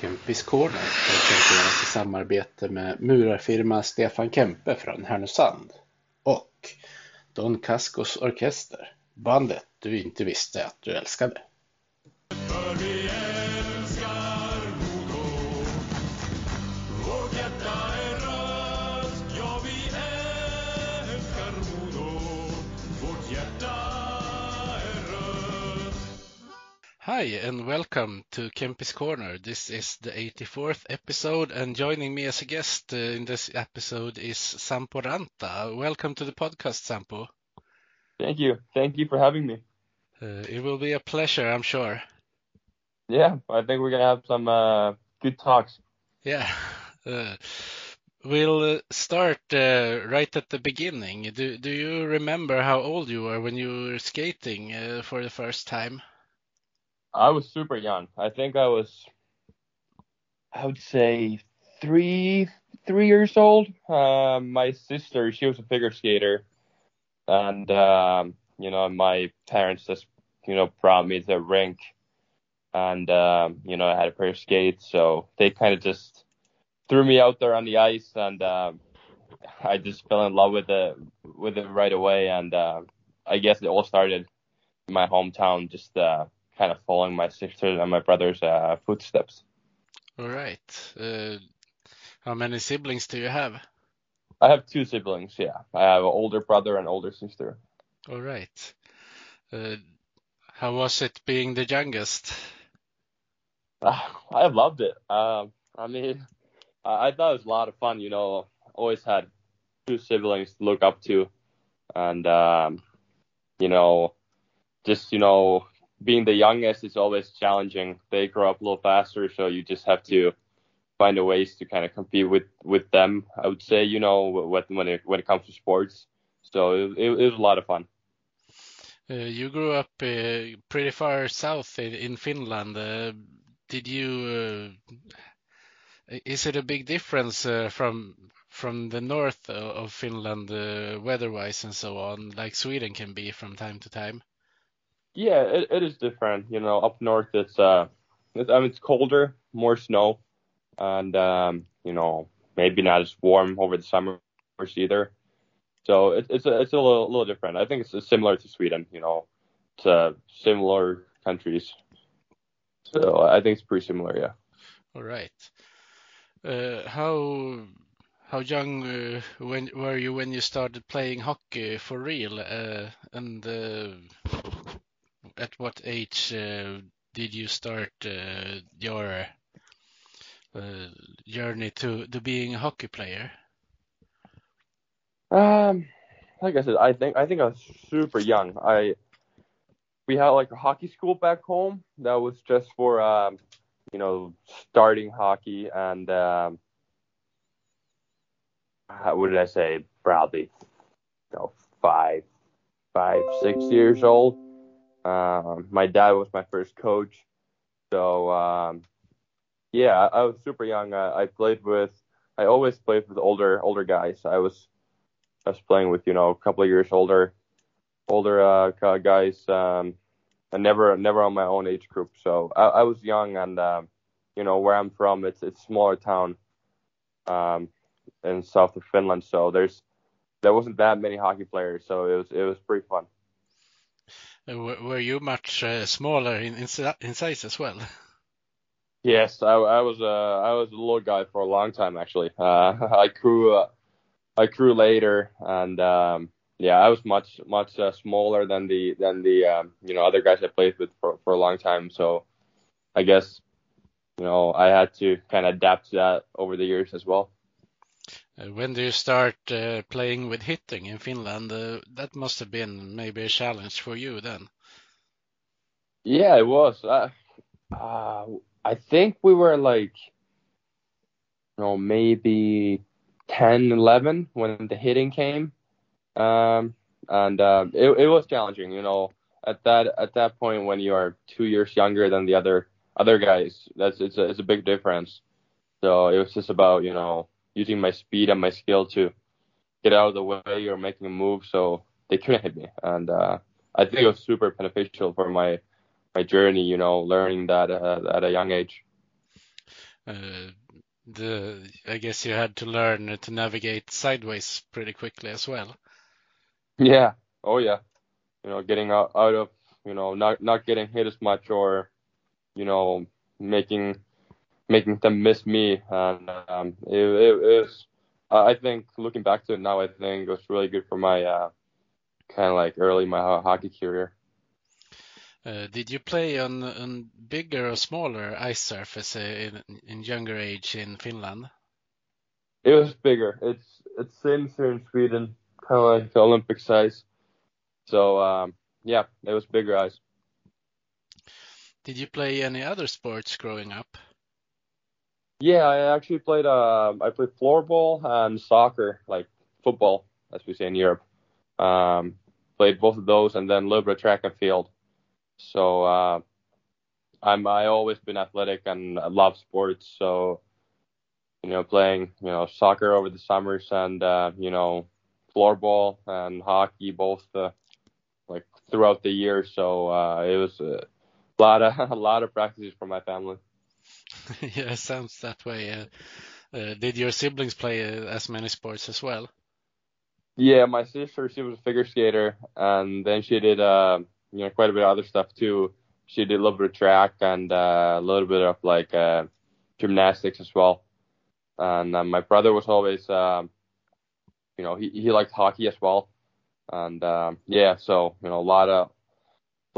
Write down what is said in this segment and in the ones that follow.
Kempis Corner presenteras alltså i samarbete med murarfirma Stefan Kempe från Härnösand. Och Don Cascos Orkester, bandet du inte visste att du älskade. Hi, and welcome to Kempis Corner. This is the 84th episode, and joining me as a guest uh, in this episode is Sampo Ranta. Welcome to the podcast, Sampo. Thank you. Thank you for having me. Uh, it will be a pleasure, I'm sure. Yeah, I think we're going to have some uh, good talks. Yeah. Uh, we'll uh, start uh, right at the beginning. Do, do you remember how old you were when you were skating for the first time? I was super young. I think I was, I would say three three years old. Uh, my sister, she was a figure skater, and um, you know my parents just you know brought me to the rink, and um, you know I had a pair of skates, so they kind of just threw me out there on the ice, and um, I just fell in love with it with it right away, and uh, I guess it all started in my hometown, just. Uh, kind of following my sister and my brother's uh, footsteps. All right. Uh, how many siblings do you have? I have two siblings. Yeah, I have an older brother and older sister. All right. Uh, how was it being the youngest? I loved it. Um, I mean, I, I thought it was a lot of fun. You know, always had two siblings to look up to, and um, you know, just you know, being the youngest is always challenging. They grow up a little faster, so you just have to find a ways to kind of compete with with them. I would say, you know, when it when it comes to sports. So it, it, it was a lot of fun. Uh, you grew up uh, pretty far south in, in Finland. Uh, did you? Uh, is it a big difference uh, from from the north of Finland, uh, weather-wise and so on, like Sweden can be from time to time? Yeah, it, it is different. You know, up north it's uh, it's, I mean it's colder, more snow, and um, you know maybe not as warm over the summer either. So it, it's a, it's a little, little different. I think it's similar to Sweden. You know, it's uh, similar countries. So I think it's pretty similar. Yeah. All right. Uh, how how young uh, when were you when you started playing hockey for real? Uh, and uh, at what age uh, did you start uh, your uh, journey to, to being a hockey player? Um, like I said, I think I think I was super young. I we had like a hockey school back home that was just for um, you know starting hockey and um, what did I say? Probably you know five, five, six years old. Um, my dad was my first coach, so um, yeah, I, was super young. I, I, played with, I always played with older older guys. I was I was playing with you know a couple of years older older uh, guys, um, and never never on my own age group. So I, I was young, and um, you know where I'm from, it's it's a smaller town um, in south of Finland. So there's there wasn't that many hockey players, so it was it was pretty fun. Were you much uh, smaller in, in, size as well? Yes, I, I was uh, I was a little guy for a long time actually. Uh, I grew uh, I grew later, and um, yeah, I was much much uh, smaller than the than the um, you know other guys I played with for for a long time. So I guess you know I had to kind of adapt to that over the years as well. Uh, when do you start uh, playing with hitting in Finland? Uh, that must have been maybe a challenge for you then. Yeah, it was. Uh, uh, I think we were like, you know, maybe 10, 11 when the hitting came, um, and um, it, it was challenging. You know, at that at that point when you are two years younger than the other other guys, that's it's a, it's a big difference. So it was just about you know using my speed and my skill to get out of the way or making a move so they couldn't hit me. And uh, I think it was super beneficial for my my journey, you know, learning that uh, at a young age. uh, the I guess you had to learn to navigate sideways pretty quickly as well. Yeah. Oh yeah. You know, getting out, out of you know not not getting hit as much or you know making making them miss me and um, it, it, it was I think looking back to it now I think it was really good for my uh, kind of like early my hockey career. Uh, did you play on, on bigger or smaller ice surface uh, in, in younger age in Finland? It was bigger. It's it's same here in Sweden, kind of like the Olympic size. So um, yeah, it was bigger ice. Did you play any other sports growing up? Yeah, I actually played. Uh, I played floorball and soccer, like football, as we say in Europe. Um, played both of those, and then a little bit of track and field. So uh, I'm I always been athletic and I love sports. So you know, playing you know soccer over the summers and uh, you know floorball and hockey both uh, like throughout the year. So uh, it was a lot of a lot of practices for my family. yeah, sounds that way. Uh, uh, did your siblings play uh, as many sports as well? Yeah, my sister she was a figure skater, and then she did uh, you know quite a bit of other stuff too. She did a little bit of track and uh, a little bit of like uh, gymnastics as well. And uh, my brother was always, um, you know, he he liked hockey as well. And um, yeah, so you know a lot of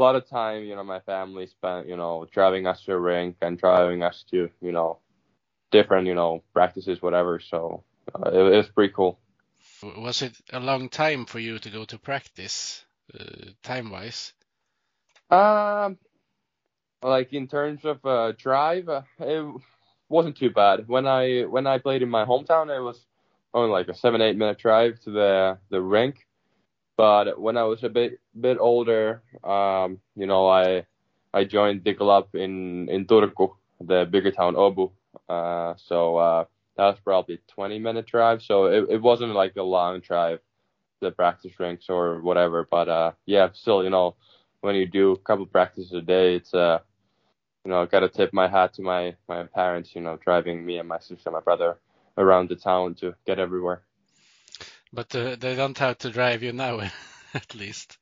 a lot of time, you know, my family spent, you know, driving us to a rink and driving us to, you know, different, you know, practices, whatever. So uh, it, it was pretty cool. Was it a long time for you to go to practice, uh, time wise? Um, like in terms of uh, drive, uh, it wasn't too bad. When I when I played in my hometown, it was only like a seven eight minute drive to the the rink. But when I was a bit bit older, um, you know, I I joined the club in in Turku, the bigger town Åbo. Uh, so uh, that was probably 20 minute drive. So it, it wasn't like a long drive the practice rinks or whatever. But uh, yeah, still, you know, when you do a couple practices a day, it's uh, you know, gotta tip my hat to my my parents, you know, driving me and my sister, and my brother around the town to get everywhere. But uh, they don't have to drive you now, at least.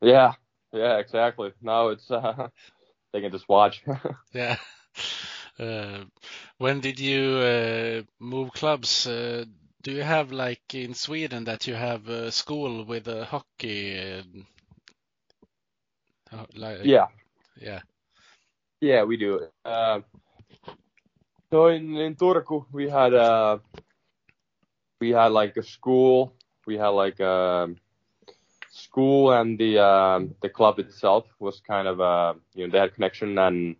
Yeah, yeah, exactly. No, it's uh, they can just watch. yeah. Uh, when did you uh, move clubs? Uh, do you have like in Sweden that you have a school with a hockey? Uh, like, yeah. Yeah. Yeah, we do. Uh, so in in Turku we had uh we had like a school, we had like a um, school and the um the club itself was kind of uh you know they had connection and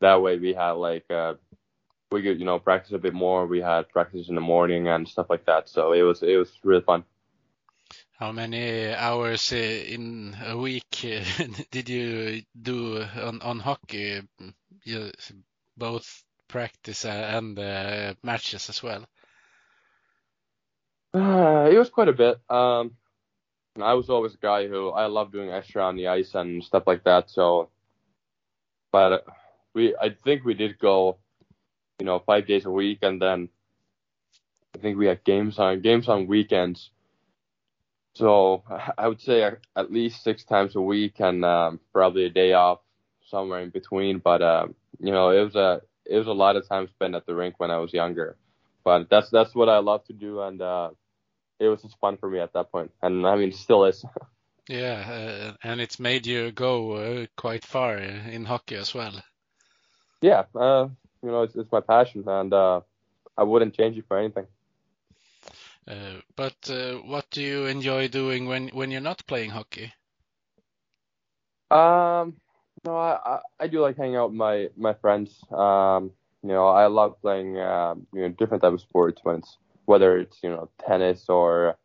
that way we had like uh we could you know practice a bit more. We had practice in the morning and stuff like that. So it was it was really fun. How many hours uh, in a week uh, did you do on on hockey? You, both practice and uh, matches as well. Uh, it was quite a bit. Um, I was always a guy who I love doing extra on the ice and stuff like that. So, but we I think we did go, you know, five days a week, and then I think we had games on games on weekends. So I would say at least six times a week, and um, probably a day off somewhere in between. But um, you know, it was a it was a lot of time spent at the rink when I was younger. But that's that's what I love to do, and uh, it was just fun for me at that point, and I mean, still is. Yeah, uh, and it's made you go uh, quite far in hockey as well. Yeah, uh, you know, it's, it's my passion, and uh, I wouldn't change it for anything. Uh, but uh, what do you enjoy doing when when you're not playing hockey? Um, no, I, I do like hanging out with my my friends. Um, you know, I love playing uh, you know different type of sports when it's whether it's you know tennis or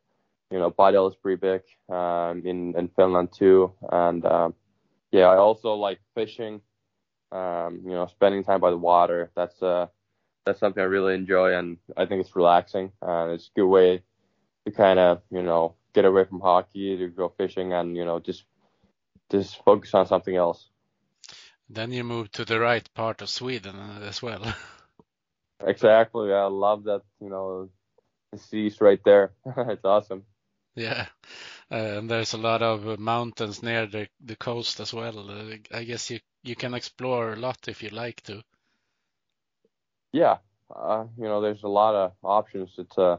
you know padel is pretty big um, in in Finland too, and um, yeah, I also like fishing. Um, you know, spending time by the water. That's uh that's something I really enjoy, and I think it's relaxing and it's a good way to kind of you know get away from hockey to go fishing and you know just just focus on something else. Then you moved to the right part of Sweden uh, as well. Exactly. I love that. You know, the sea's right there. it's awesome. Yeah, uh, and there's a lot of mountains near the the coast as well. Uh, I guess you you can explore a lot if you like to. Yeah, uh, you know, there's a lot of options. It's uh,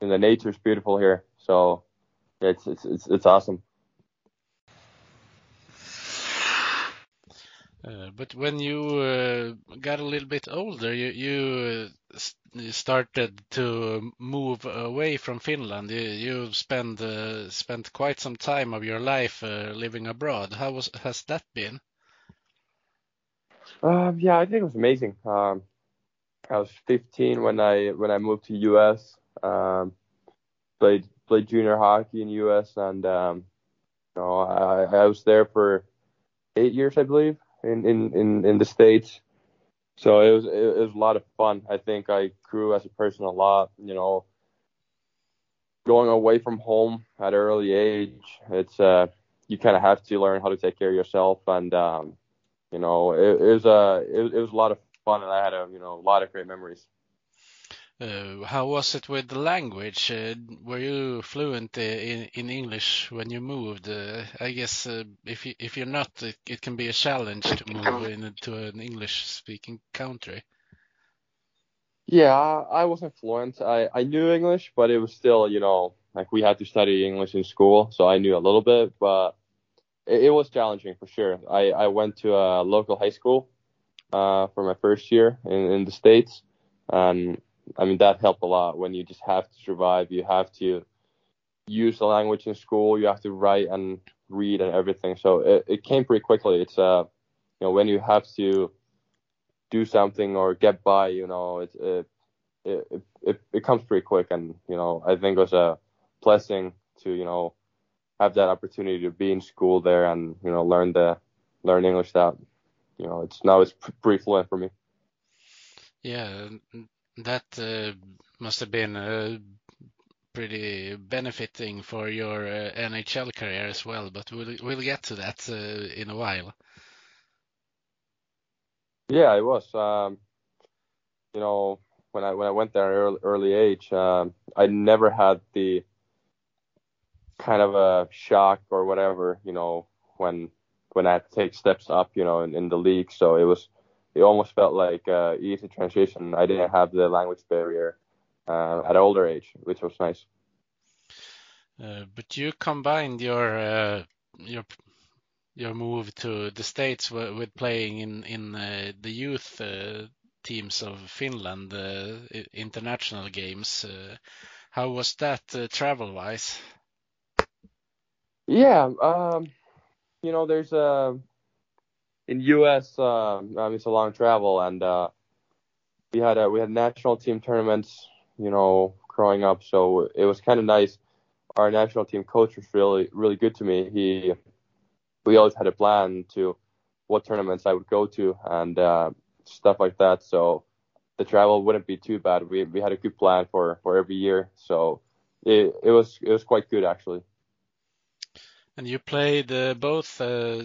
and the nature's beautiful here, so it's it's it's, it's awesome. Uh, but when you uh, got a little bit older, you you, uh, you started to move away from Finland. You, you spent uh, spent quite some time of your life uh, living abroad. How was has that been? Um, yeah, I think it was amazing. Um, I was 15 when I when I moved to US. Um, played played junior hockey in US, and um, you know, I, I was there for eight years, I believe, in in in, in the states. So it was it, was a lot of fun. I think I grew as a person a lot. You know, going away from home at an early age, it's uh you kind of have to learn how to take care of yourself, and um, you know, it, it was a uh, it, it was a lot of fun, and I had a you know a lot of great memories. Uh, how was it with the language? Uh, were you fluent uh, in, in English when you moved? Uh, I guess uh, if you, if you're not, it, it, can be a challenge to move into an English-speaking country. Yeah, I wasn't fluent. I, I knew English, but it was still, you know, like we had to study English in school, so I knew a little bit, but it, it was challenging for sure. I, I went to a local high school uh, for my first year in, in the States, and I mean, that helped a lot when you just have to survive. You have to use the language in school. You have to write and read and everything. So it, it came pretty quickly. It's uh, you know, when you have to do something or get by, you know, it it it it, it comes pretty quick. And you know, I think it was a blessing to you know have that opportunity to be in school there and you know learn the learn English that you know it's now it's pretty fluent for me. Yeah, that uh, must have been uh, pretty benefiting for your uh, NHL career as well, but we'll we'll get to that in a while. Yeah, it was. Um, you know, when I when I went there early, early age, um, I never had the kind of a shock or whatever, you know, when when I had to take steps up, you know, in, in the league. So it was it almost felt like uh, easy transition. I didn't have the language barrier uh, at an older age, which was nice. Uh, but you combined your uh, your your move to the states with playing in in uh, the youth uh, teams of Finland, international games. how was that travel wise? Yeah, um, you know, there's a in U.S. Uh, mean, it's a long travel, and uh, we had a, we had national team tournaments, you know, growing up. So it was kind of nice. Our national team coach was really really good to me. He we always had a plan to what tournaments I would go to and uh, stuff like that. So the travel wouldn't be too bad. We we had a good plan for for every year. So it it was it was quite good actually. And you played uh, both uh,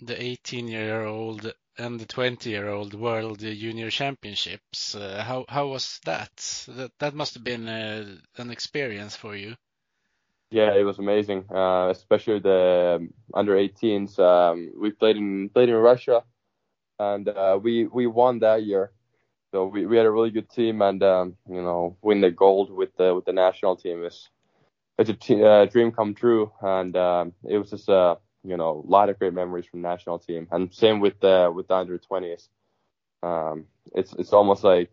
the 18-year-old and the 20-year-old World Junior Championships. Uh, how how was that? That that must have been uh, an experience for you. Yeah, it was amazing, uh, especially the um, under 18s. Um, we played in played in Russia, and uh, we we won that year. So we, we had a really good team, and um, you know, win the gold with the with the national team is it's a uh, dream come true, and um, it was just a you know, a lot of great memories from national team, and same with the with the under 20s. Um, it's it's almost like,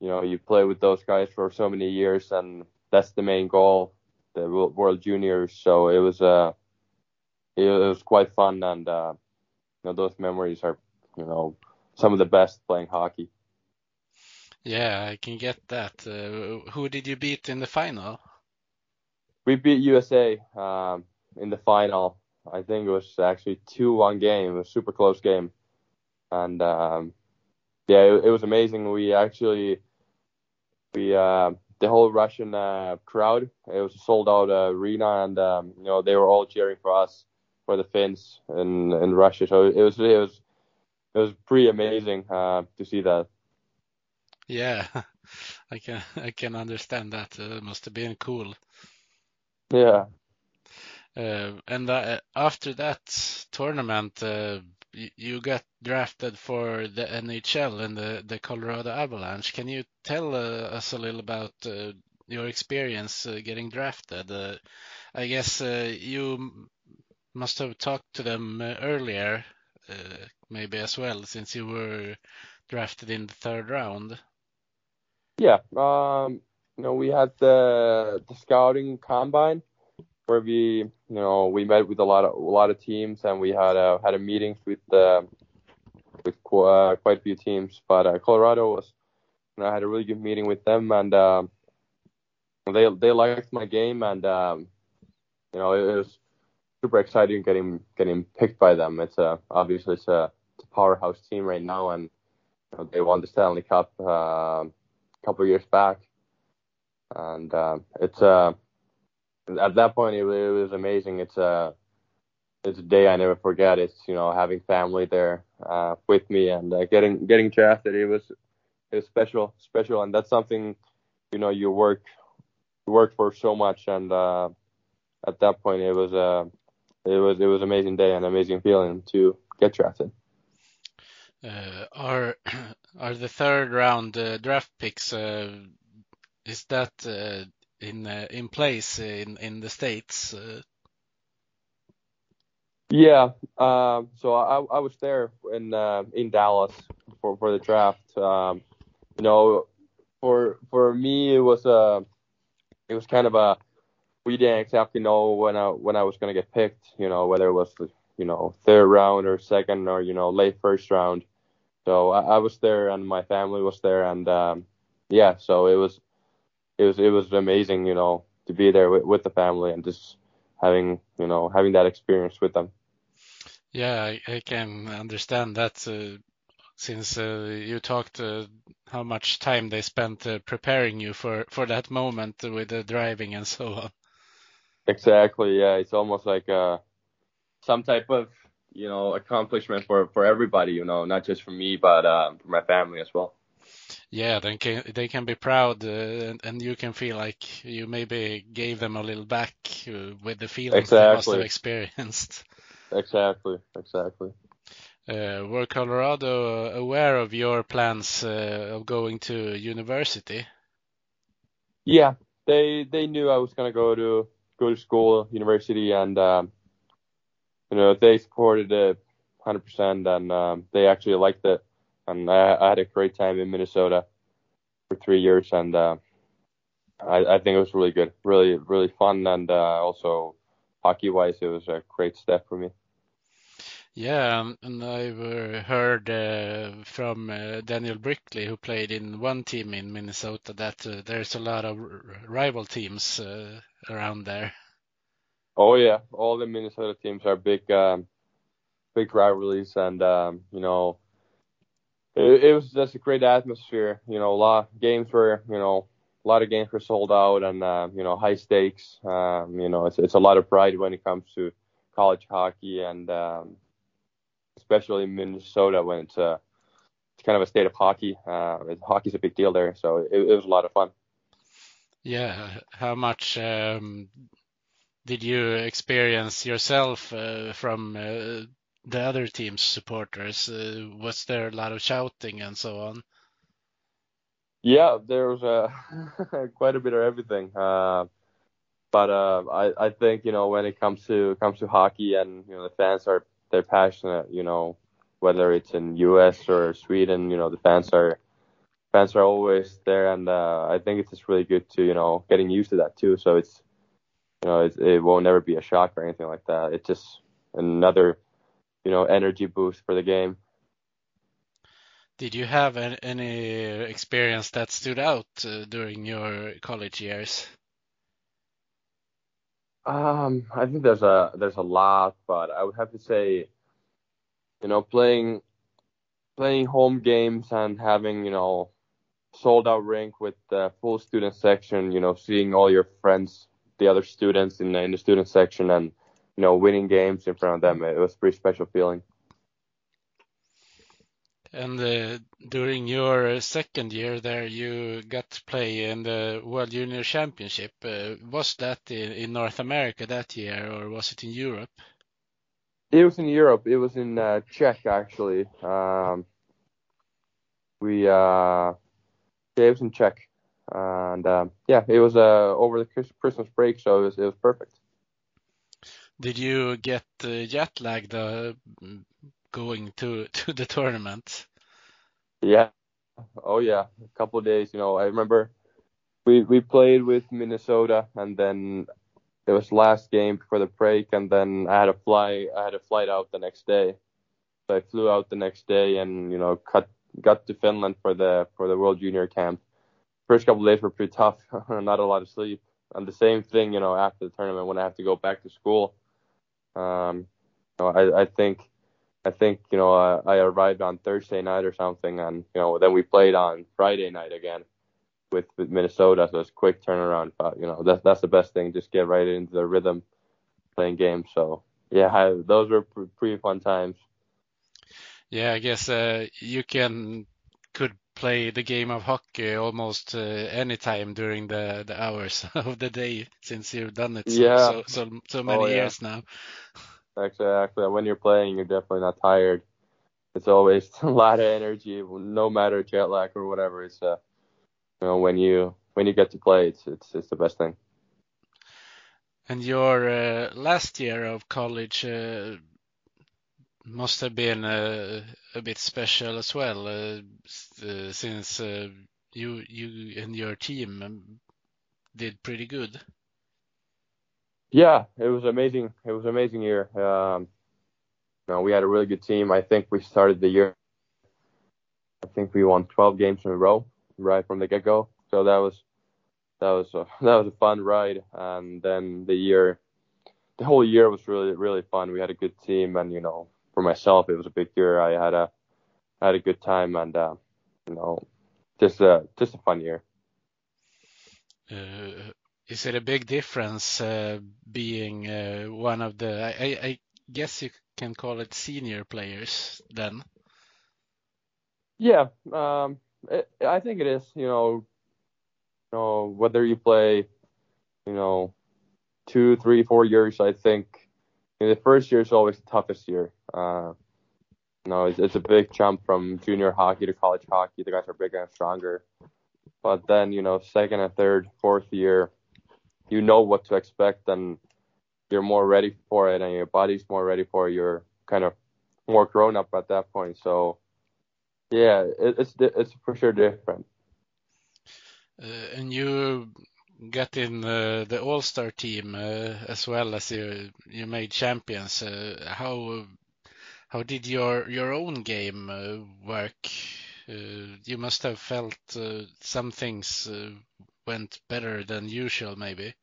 you know, you play with those guys for so many years, and that's the main goal, the World Juniors. So it was uh, it, it was quite fun, and uh, you know, those memories are, you know, some of the best playing hockey. Yeah, I can get that. Uh, who did you beat in the final? We beat USA um, in the final. I think it was actually two one game. It was a super close game, and um, yeah, it, it, was amazing. We actually we uh, the whole Russian uh, crowd. It was a sold out uh, arena, and um, you know they were all cheering for us for the Finns in in Russia. So it was it was it was pretty amazing uh, to see that. yeah, I can I can understand that. Uh, it must have been cool. Yeah. Uh, and uh, after that tournament, uh, you got drafted for the NHL and the, the Colorado Avalanche. Can you tell uh, us a little about uh, your experience uh, getting drafted? I guess you must have talked to them earlier, maybe as well, since you were drafted in the third round. Yeah. Um, you know, we had the the scouting combine where we, you know, we met with a lot of a lot of teams and we had a had a meetings with uh, with uh, quite a few teams. But uh, Colorado was, you know, I had a really good meeting with them and um, they they liked my game and um, you know it was super exciting getting getting picked by them. It's a obviously it's a, it's a powerhouse team right now and you know, they won the Stanley Cup uh, a couple of years back and uh, it's a uh, at that point it, it was amazing. It's a it's a day I never forget. It's you know having family there uh, with me and uh, getting getting drafted. It was it was special special, and that's something you know you work you work for so much. And uh, at that point, it was a uh, it was it was amazing day and amazing feeling to get drafted. Uh, are are the third round uh, draft picks? Uh, is that uh, in uh, in place in in the states? Uh? Yeah, um, so I I was there in uh, in Dallas for for the draft. Um, you know, for for me it was a it was kind of a we didn't exactly know when I when I was gonna get picked. You know, whether it was you know third round or second or you know late first round. So I, I was there and my family was there and um, yeah, so it was it was it was amazing, you know, to be there with, with the family and just having you know having that experience with them. Yeah, I, I can understand that. Uh, since uh, you talked uh, how much time they spent uh, preparing you for for that moment with the driving and so on. Exactly. Yeah, it's almost like uh, some type of you know accomplishment for for everybody. You know, not just for me, but um, for my family as well yeah, they can they can be proud, uh, and, and, you can feel like you maybe gave them a little back uh, with the feelings exactly. they must have experienced. Exactly, exactly. Uh, were Colorado aware of your plans uh, of going to university? Yeah, they they knew I was gonna go to go to school, university, and um, you know they supported it 100%, and um, they actually liked it and I, I, had a great time in Minnesota for three years, and uh, I, I, think it was really good, really really fun, and uh, also hockey wise, it was a great step for me. Yeah, um, and I've heard uh, from uh, Daniel Brickley, who played in one team in Minnesota, that uh, there's a lot of rival teams uh, around there. Oh yeah, all the Minnesota teams are big, um, big rivalries, and um, you know it, it was just a great atmosphere. You know, a lot of games were, you know, a lot of games were sold out and uh, you know high stakes. Um, you know, it's it's a lot of pride when it comes to college hockey and um, especially Minnesota when it's a it's kind of a state of hockey. Uh, hockey's a big deal there, so it, it was a lot of fun. Yeah, how much um, did you experience yourself uh, from uh, the other team's supporters? Uh, was there a lot of shouting and so on? Yeah, there was uh, quite a bit of everything. Uh, but uh, I I think you know when it comes to comes to hockey and you know the fans are they're passionate. You know whether it's in U.S. or Sweden, you know the fans are fans are always there, and uh, I think it's just really good to you know getting used to that too. So it's you know it, it won't never be a shock or anything like that. It's just another you know energy boost for the game. Did you have any experience that stood out uh, during your college years? Um, I think there's a there's a lot, but I would have to say, you know, playing playing home games and having you know sold out rink with the full student section, you know, seeing all your friends, the other students in the, in the student section, and you know, winning games in front of them. It was a pretty special feeling. And uh, during your second year there, you got to play in the World Junior Championship. Uh, was that in, in, North America that year, or was it in Europe? It was in Europe. It was in uh, Czech, actually. Um, we uh, yeah, it was in Czech, and um, yeah, it was uh, over the Christmas break, so it was, it was perfect. Did you get uh, jet lagged uh, going to to the tournament? Yeah. Oh yeah, a couple of days. You know, I remember we we played with Minnesota, and then it was last game before the break, and then I had to fly. I had a flight out the next day, so I flew out the next day, and you know, cut got to Finland for the for the World Junior Camp. First couple of days were pretty tough, not a lot of sleep, and the same thing, you know, after the tournament when I have to go back to school. Um, you know, I I think I think you know I, I arrived on Thursday night or something, and you know then we played on Friday night again with with Minnesota, so it's quick turnaround. But you know that's that's the best thing, just get right into the rhythm playing games. So yeah, I, those were pretty fun times. Yeah, I guess uh, you can could play the game of hockey almost uh, any time during the, the hours of the day since you've done it so, yeah. so, so, so many oh, yeah. years now. Exactly. When you're playing, you're definitely not tired. It's always a lot of energy, no matter jet lag or whatever. It's uh, you know, when you when you get to play, it's it's it's the best thing. And your uh, last year of college uh, must have been uh, a bit special as well, uh, uh, since you you and your team um, did pretty good. Yeah, it was amazing. It was amazing year. Um, you know, we had a really good team. I think we started the year. I think we won 12 games in a row right from the get-go. So that was that was a, that was a fun ride. And then the year, the whole year was really really fun. We had a good team, and you know, for myself, it was a big year. I had a had a good time, and uh, you know, just a just a fun year. Uh, is it a big difference uh, being uh, one of the? I, I, guess you can call it senior players then. Yeah, um, it, I think it is. You know, you know whether you play, you know, two, three, four years. I think the first year is always the toughest year. Uh, it's, it's a big jump from junior hockey to college hockey. The guys are bigger and stronger. But then, you know, second and third, fourth year, you know what to expect and you're more ready for it and your body's more ready for it. You're kind of more grown up at that point. So yeah, it, it's it's for sure different. Uh, and you got in uh, the All Star team uh, as well as you you made champions. Uh, how how did your your own game uh, work? Uh, you must have felt some things went better than usual, maybe.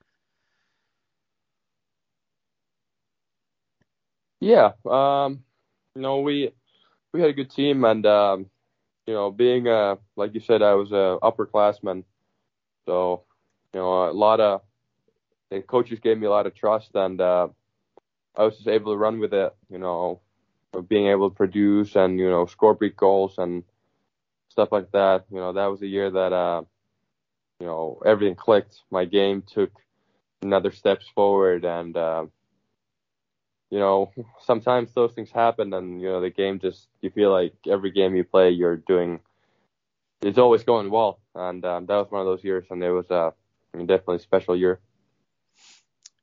Yeah, um, you know, we we had a good team, and um, you know, being like you said, I was a upperclassman, so you know, a lot of the coaches gave me a lot of trust, and uh, I was just able to run with it. You know, being able to produce and you know score big goals and stuff like that. You know, that was a year that uh, you know everything clicked. My game took another steps forward, and uh, you know, sometimes those things happen, and you know, the game just you feel like every game you play, you're doing, it's always going well, and um, that was one of those years, and it was uh, definitely a special year.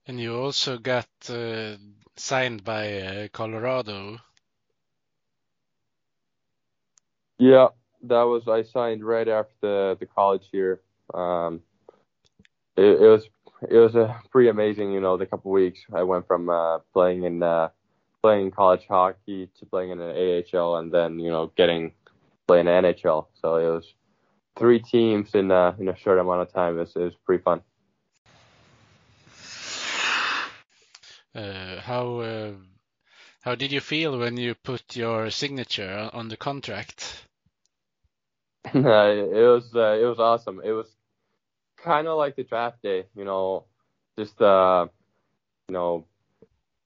And you also got uh, signed by uh, Colorado. Yeah, that was I signed right after the the college year. Um, it, it was it was a pretty amazing. You know, the couple weeks I went from uh, playing in uh, playing college hockey to playing in an AHL, and then you know getting playing NHL. So it was three teams in uh, in a short amount of time. It was, it was pretty fun. Uh, how uh, how did you feel when you put your signature on the contract? it was uh, it was awesome. It was kind of like the draft day, you know, just uh, you know,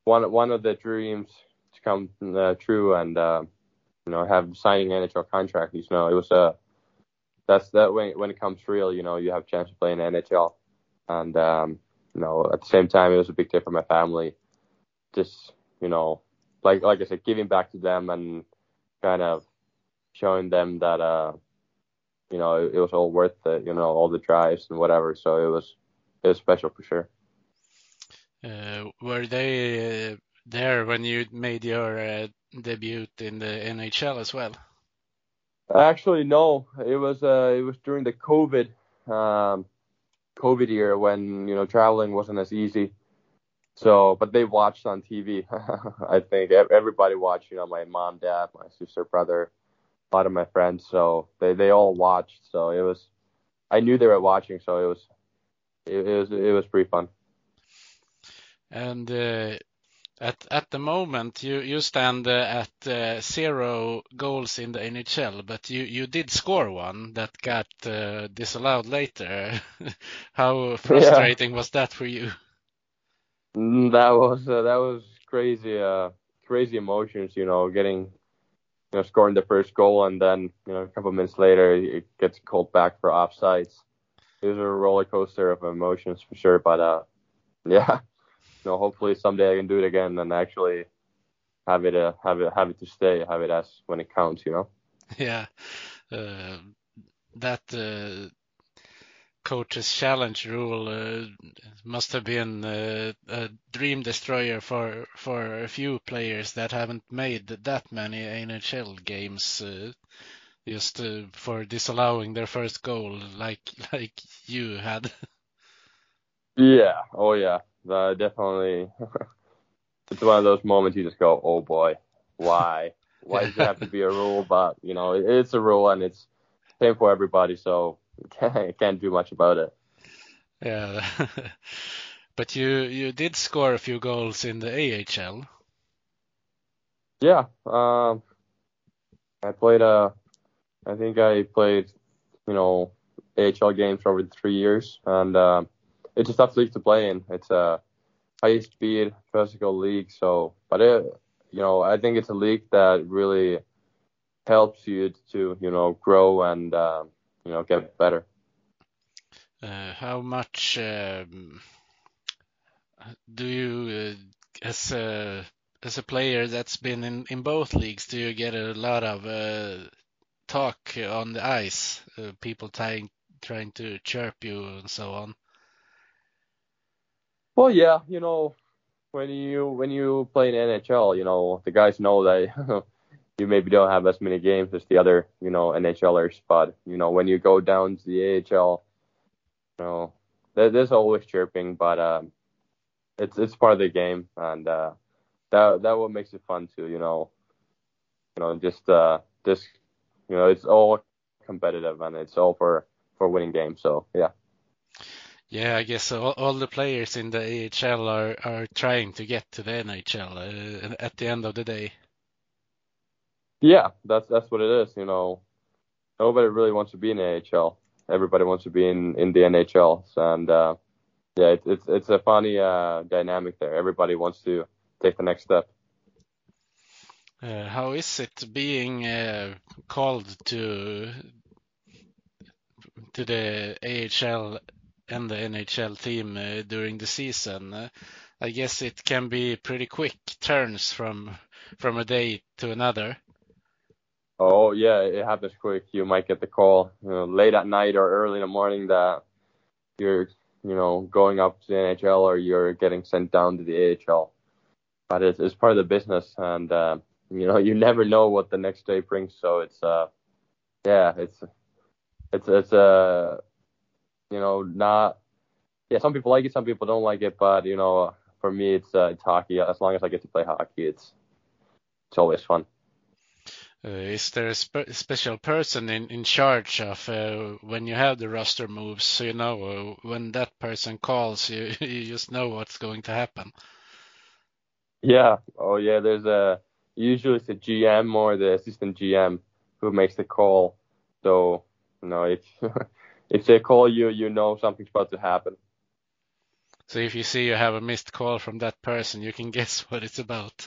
one one of the dreams to come uh, true, and uh, you know, have signing NHL contract. You know, it was a uh, that's that when when it comes real, you know, you have a chance to play in NHL, and um, you know, at the same time, it was a big day for my family. Just you know, like like I said, giving back to them and kind of showing them that uh, you know, it, it was all worth it. You know, all the drives and whatever. So it was it was special for sure. Uh, were they uh, there when you made your uh, debut in the NHL as well? Actually, no. It was uh, it was during the COVID um, COVID year when you know traveling wasn't as easy. So, but they watched on TV. I think everybody watched. You know, my mom, dad, my sister, brother, a lot of my friends. So they they all watched. So it was. I knew they were watching, so it was it, it was it was pretty fun. And uh, at at the moment, you you stand uh, at uh, zero goals in the NHL, but you you did score one that got uh, disallowed later. How frustrating was that for you? Mm, that was uh, that was crazy uh, crazy emotions, you know, getting you know scoring the first goal and then you know a couple minutes later it gets called back for offsides. It was a roller coaster of emotions for sure, but uh, yeah you know, hopefully someday I can do it again and actually have it uh, have it have it to stay, have it as when it counts, you know. Yeah, uh, that uh, coach's challenge rule uh, must have been uh, a dream destroyer for for a few players that haven't made that many NHL games. Uh, just for disallowing their first goal, like like you had. Yeah. Oh yeah uh, definitely. it's one of those moments you just go, oh boy, why? Why does it have to be a rule? But you know, it's a rule and it's same for everybody, so can't can't do much about it. Yeah, but you you did score a few goals in the AHL. Yeah, um, I played. Uh, I think I played, you know, AHL games over three years, and. Uh, it's a tough league to play in. It's a high speed physical league. So, but it, you know, I think it's a league that really helps you to, you know, grow and, uh, you know, get better. Uh, how much um, do you, uh, as a as a player that's been in, in both leagues, do you get a lot of uh, talk on the ice? Uh, people trying trying to chirp you and so on. Well, yeah, you know, when you when you play in NHL, you know the guys know that you maybe don't have as many games as the other you know NHLers, but you know when you go down to the AHL, you know there, there's always chirping, but um, it's it's part of the game, and uh, that that what makes it fun too. You know, you know just uh just you know it's all competitive and it's all for for winning games. So yeah. Yeah, I guess all, all, the players in the AHL are, are trying to get to the NHL uh, at the end of the day. Yeah, that's that's what it is. You know, nobody really wants to be in the AHL. Everybody wants to be in, in the NHL, and uh, yeah, it's it's it's a funny uh, dynamic there. Everybody wants to take the next step. Uh, how is it being uh, called to to the AHL and the NHL team uh, during the season. Uh, I guess it can be pretty quick turns from from a day to another. Oh yeah, it happens quick. You might get the call you know, late at night or early in the morning that you're you know going up to the NHL or you're getting sent down to the AHL. But it's, it's part of the business, and uh, you know you never know what the next day brings. So it's uh yeah, it's it's it's a uh, you know, not yeah, some people like it, some people don't like it, but you know, for me, it's uh, it's hockey. As long as I get to play hockey, it's it's always fun. Uh, is there a spe special person in, in charge of uh, when you have the roster moves? So you know uh, when that person calls, you you just know what's going to happen. Yeah. Oh yeah. There's a usually it's the GM or the assistant GM who makes the call. So you know if if they call you, you know something's about to happen. So if you see you have a missed call from that person, you can guess what it's about.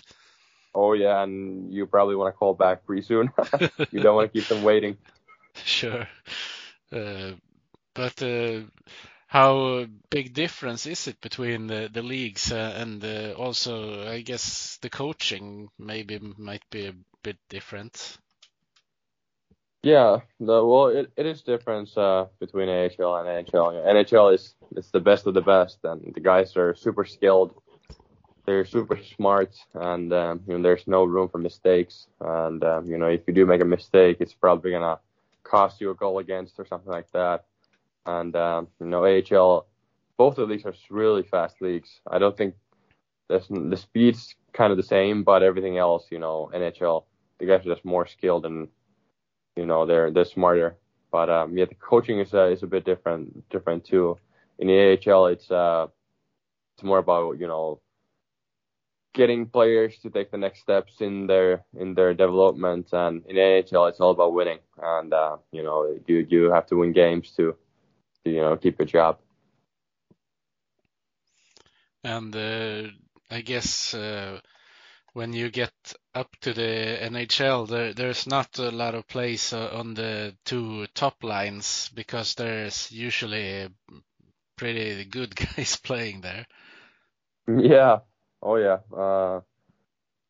Oh yeah, and you probably want to call back pretty soon. you don't want to keep them waiting. Sure. Uh, but uh, how big difference is it between the, the leagues uh, and uh, also I guess the coaching maybe might be a bit different. Yeah, the, well, it, it is difference uh, between AHL and NHL. NHL is it's the best of the best, and the guys are super skilled. They're super smart, and um, you know there's no room for mistakes. And um, you know if you do make a mistake, it's probably gonna cost you a goal against or something like that. And um, you know AHL, both of these are really fast leagues. I don't think the speed's kind of the same, but everything else, you know, NHL, the guys are just more skilled and you know they're they're smarter. But um, yeah, the coaching is uh, is a bit different different too. In the AHL, it's uh it's more about you know getting players to take the next steps in their in their development, and in NHL, it's all about winning. And uh, you know you you have to win games to, to you know keep your job. And uh, I guess uh, when you get up to the NHL, there, there's not a lot of place uh, on the two top lines because there's usually pretty good guys playing there. Yeah. Oh yeah. Uh,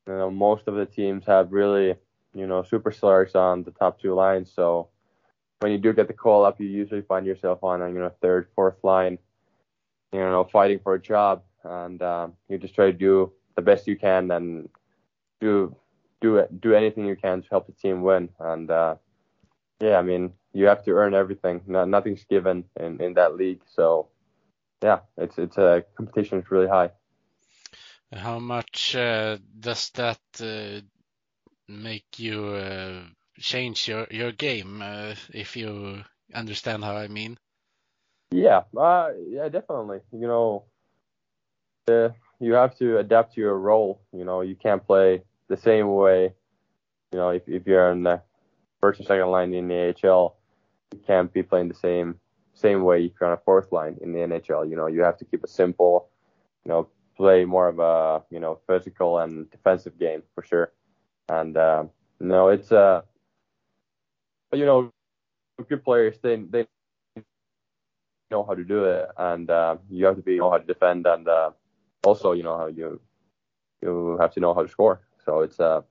you know, most of the teams have really, you know, superstars on the top two lines. So when you do get the call up, you usually find yourself on a you know third, fourth line, you know, fighting for a job, and um, you just try to do the best you can and do do do anything you can to help the team win. And uh, yeah, I mean you have to earn everything. No, nothing's given in, in that league. So yeah, it's it's a competition is really high. How much uh, does that uh, make you uh, change your your game? Uh, if you understand how I mean. Yeah, uh, yeah, definitely. You know, uh, you have to adapt to your role. You know, you can't play the same way. You know, if if you're in the first or second line in the AHL, you can't be playing the same same way if you're on a fourth line in the NHL. You know, you have to keep it simple. You know, play more of a you know physical and defensive game for sure. And um, no, it's uh, you know, good players they they know how to do it, and uh, you have to be know how to defend, and uh, also you know you you have to know how to score. So it's uh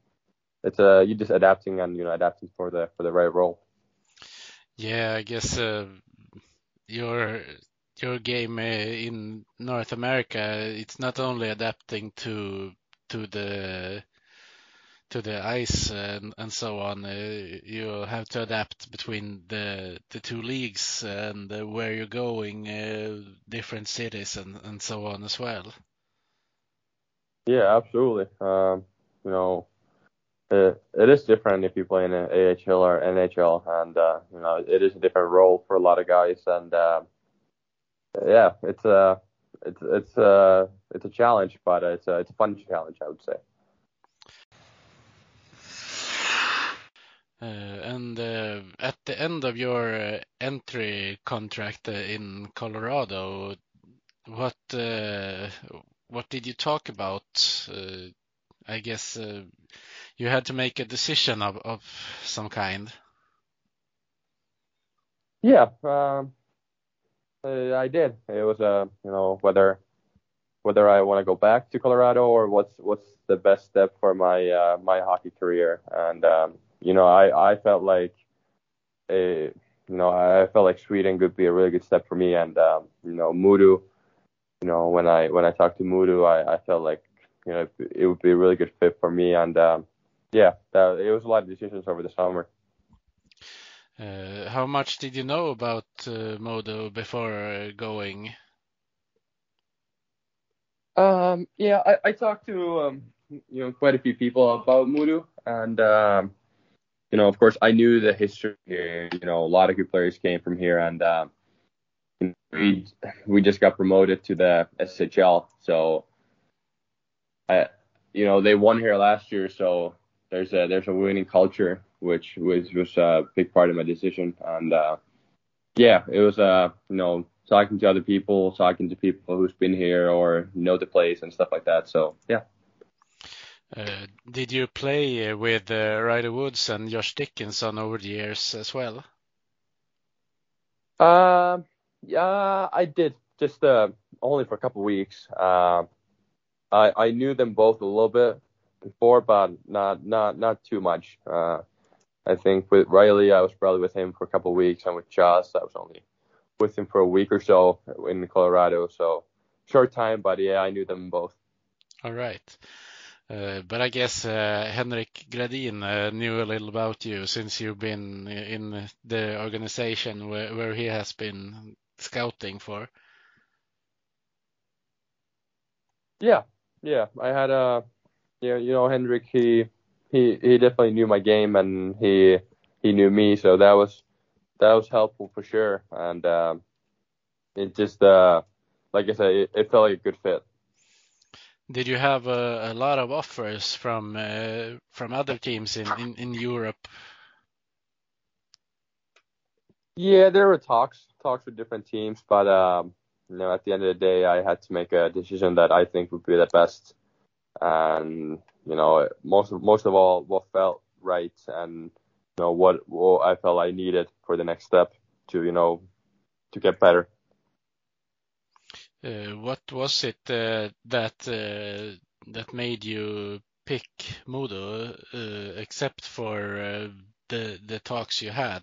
it's uh you just adapting and you know adapting for the for the right role. Yeah, I guess uh, your your game uh, in North America it's not only adapting to to the to the ice and, and so on. Uh, you have to adapt between the the two leagues and uh, where you're going, different cities and, and so on as well. Yeah, absolutely. Um, you know, it, it is different if you play in an AHL or NHL, and uh, you know, it is a different role for a lot of guys, and uh, yeah, it's a it's it's a it's a challenge, but it's a it's a fun challenge, I would say. Uh, and uh, at the end of your uh, entry contract uh, in Colorado, what uh, what did you talk about? Uh, I guess uh, you had to make a decision of, of some kind. Yeah, um, uh, I did. It was a uh, you know whether whether I want to go back to Colorado or what's what's the best step for my uh, my hockey career. And um, you know I I felt like a you know I felt like Sweden could be a really good step for me. And um, you know Modo, you know when I when I talked to Modo, I I felt like you know, it would be a really good fit for me. And um, yeah, that, it was a lot of decisions over the summer. Uh, how much did you know about uh, Modo before uh, going? Um, yeah, I, I talked to um, you know quite a few people about Modo, and um, you know, of course, I knew the history here. You know, a lot of good players came from here, and um, we we just got promoted to the SHL, so I, you know, they won here last year, so there's a there's a winning culture, which was was a big part of my decision. And uh, yeah, it was uh, you know, talking to other people, talking to people who's been here or know the place and stuff like that. So yeah. Uh, did you play with uh, Riley Woods and Josh Dickinson over the years as well? Uh, yeah, I did. Just uh, only for a couple weeks. Uh, I I knew them both a little bit before, but not not not too much. Uh, I think with Riley, I was probably with him for a couple weeks, and with Josh, I was only with him for a week or so in Colorado. So short time, but yeah, I knew them both. All right. Uh, but I guess uh, Henrik Gradin uh, knew a little about you since you've been in the organization where, where he has been scouting for. Yeah, yeah. I had a, yeah, you know, Henrik. He he he definitely knew my game and he he knew me, so that was that was helpful for sure. And um, it just uh, like I said, it, it felt like a good fit. Did you have a, a lot of offers from uh, from other teams in, in, in Europe? Yeah, there were talks talks with different teams, but um, you know, at the end of the day, I had to make a decision that I think would be the best, and you know, most of most of all, what felt right, and you know, what, what I felt I needed for the next step to you know to get better. Uh, what was it uh, that uh, that made you pick Modo, except for the the talks you had?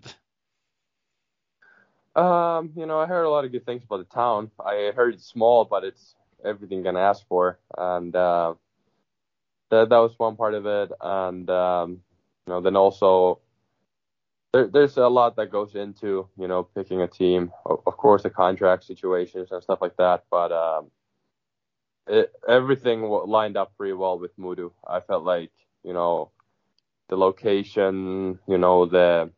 Um, you know, I heard a lot of good things about the town. I heard it's small, but it's everything can ask for, and uh, that that was one part of it. And um, you know, then also there, there's a lot that goes into you know picking a team. Of, course, the contract situations and stuff like that. But um, it, everything lined up pretty well with Modo. I felt like you know the location, you know the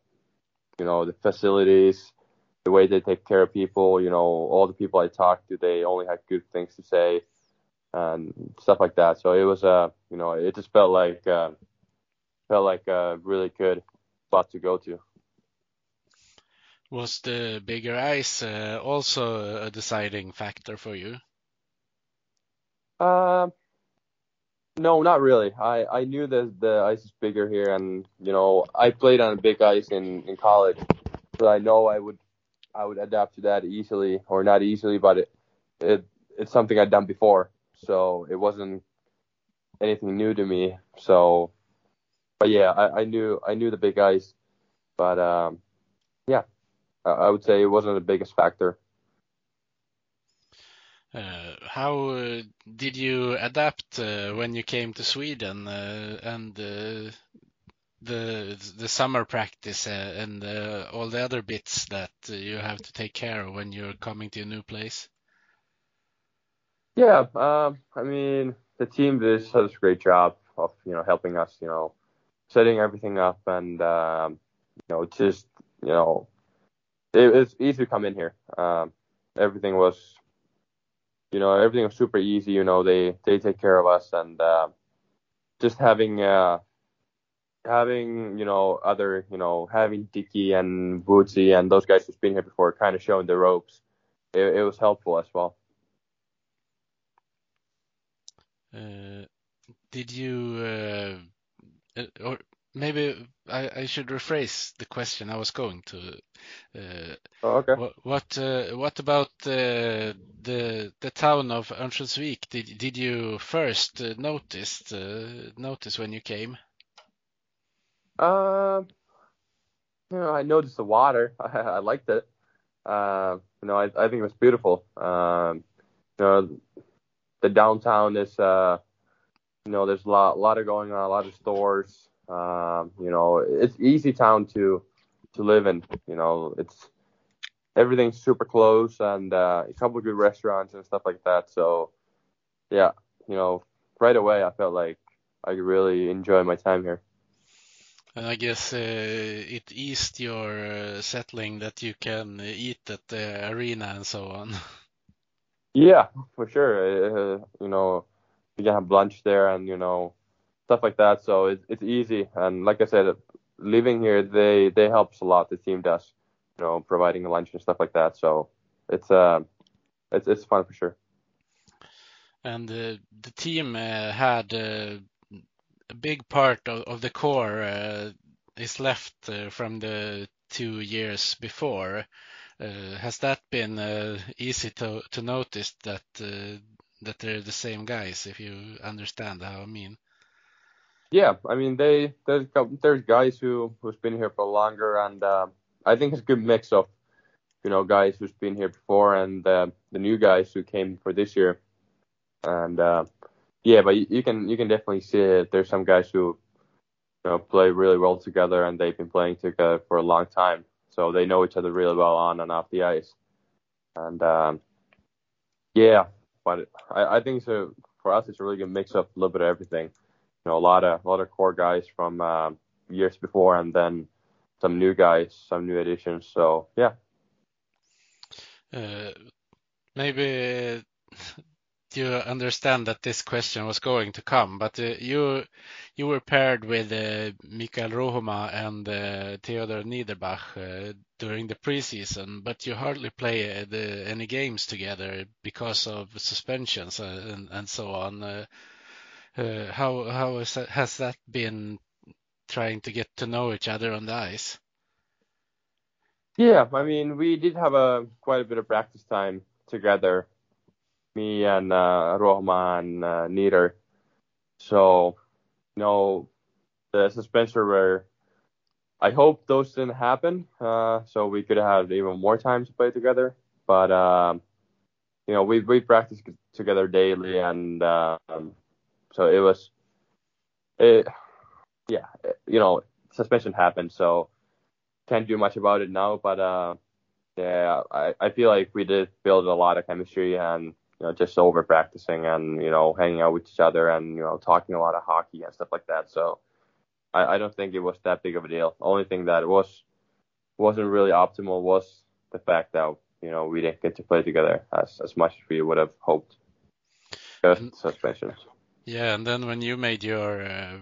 you know the facilities, the way they take care of people. You know all the people I talked to, they only had good things to say and stuff like that. So it was a uh, you know it just felt like uh, felt like a really good spot to go to. Was the bigger ice uh, also a deciding factor for you? Um, no, not really. I, I knew that the ice is bigger here, and you know I played on a big ice in, in college, so I know I would I would adapt to that easily, or not easily, but it, it it's something I'd done before, so it wasn't anything new to me. So but yeah, I, I knew I knew the big ice, but um, yeah, I, I would say it wasn't the biggest factor. Uh, how uh, did you adapt uh, when you came to Sweden uh, and uh, the the summer practice uh, and all the other bits that you have to take care of when you're coming to a new place? Yeah, um, I mean the team does such a great job of you know helping us you know setting everything up and um, you know just you know it was easy to come in here. Um, everything was you know everything was super easy. You know they they take care of us and uh, just having uh, having you know other you know having Dicky and Woodsy and those guys who've been here before kind of showing the ropes. It, it was helpful as well. Uh, did you uh, uh, or maybe I, I, should rephrase the question I was going to. Uh, oh, okay. What what, uh, what about the the the town of Örnsköldsvik? Did did you first uh, notice uh, notice when you came? Um, you know, I noticed the water. I, I liked it. Uh, you know, I I think it was beautiful. Um, you know, the downtown is uh you know, there's a lot, a lot of going on, a lot of stores. Um, you know, it's easy town to to live in. You know, it's everything's super close and uh, a couple of good restaurants and stuff like that. So, yeah, you know, right away I felt like I really enjoy my time here. And I guess uh, it eased your uh, settling that you can eat at the arena and so on. Yeah, for sure. Uh, you know, you can have lunch there and you know stuff like that. So it's it's easy. And like I said, living here they they helps a lot. The team does, you know, providing lunch and stuff like that. So it's uh it's it's fun for sure. And uh, the team uh, had uh, a big part of, of the core uh, is left uh, from the two years before. Uh, has that been uh, easy to to notice that uh, that they're the same guys? If you understand how I mean. Yeah, I mean they there's there's guys who who's been here for longer, and I think it's a good mix of you know guys who's been here before and the new guys who came for this year, and yeah, but you, you can you can definitely see it. There's some guys who you know play really well together, and they've been playing together for a long time, so they know each other really well on and off the ice, and um, yeah, but I, I think so for us it's a really good mix of a little bit of everything. You know, a lot of a lot of core guys from uh, years before, and then some new guys, some new additions. So yeah. Uh, maybe you understand that this question was going to come, but uh, you you were paired with uh, Mikael Ruohomaa and uh, Theodor Niederbach uh, during the preseason, but you hardly played uh, any games together because of suspensions uh, and, and so on. How how that, has that been trying to get to know each other on the ice? Yeah, I mean, we did have a quite a bit of practice time together, me and uh, Ruohomaa and uh, Nieder. So, you know, the suspension were. I hope those didn't happen, uh, so we could have even more time to play together. But um, you know, we we practiced together daily, and um, so it was, it, yeah, you know, suspension happened, so can't do much about it now. But uh, yeah, I I feel like we did build a lot of chemistry and you know just over practicing and you know hanging out with each other and you know talking a lot of hockey and stuff like that. So I, I don't think it was that big of a deal. The only thing that was wasn't really optimal was the fact that you know we didn't get to play together as as much as we would have hoped. Just suspensions. Yeah, and then when you made your uh,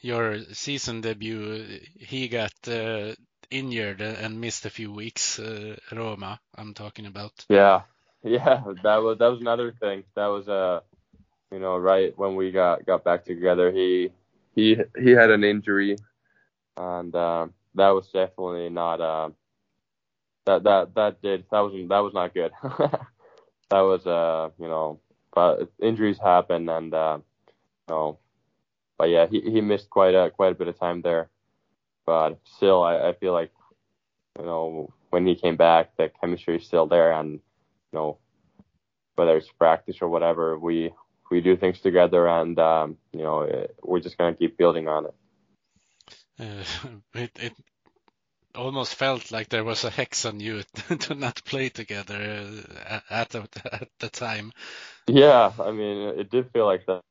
your season debut, he got uh, injured and missed a few weeks. Uh, Roma, I'm talking about. Yeah, yeah, that was that was another thing. That was uh, you know, right when we got got back together, he he he had an injury, and uh, that was definitely not uh, that that that did that was that was not good. that was uh, you know, but injuries happen, and uh, you know, but yeah, he he missed quite a quite a bit of time there, but still, I I feel like you know when he came back, the chemistry is still there, and know whether it's practice or whatever, we we do things together, and um, you know it, we're just gonna keep building on it. Uh, it it almost felt like there was a hex on you to not play together uh, at the, at the time. Yeah, I mean it did feel like that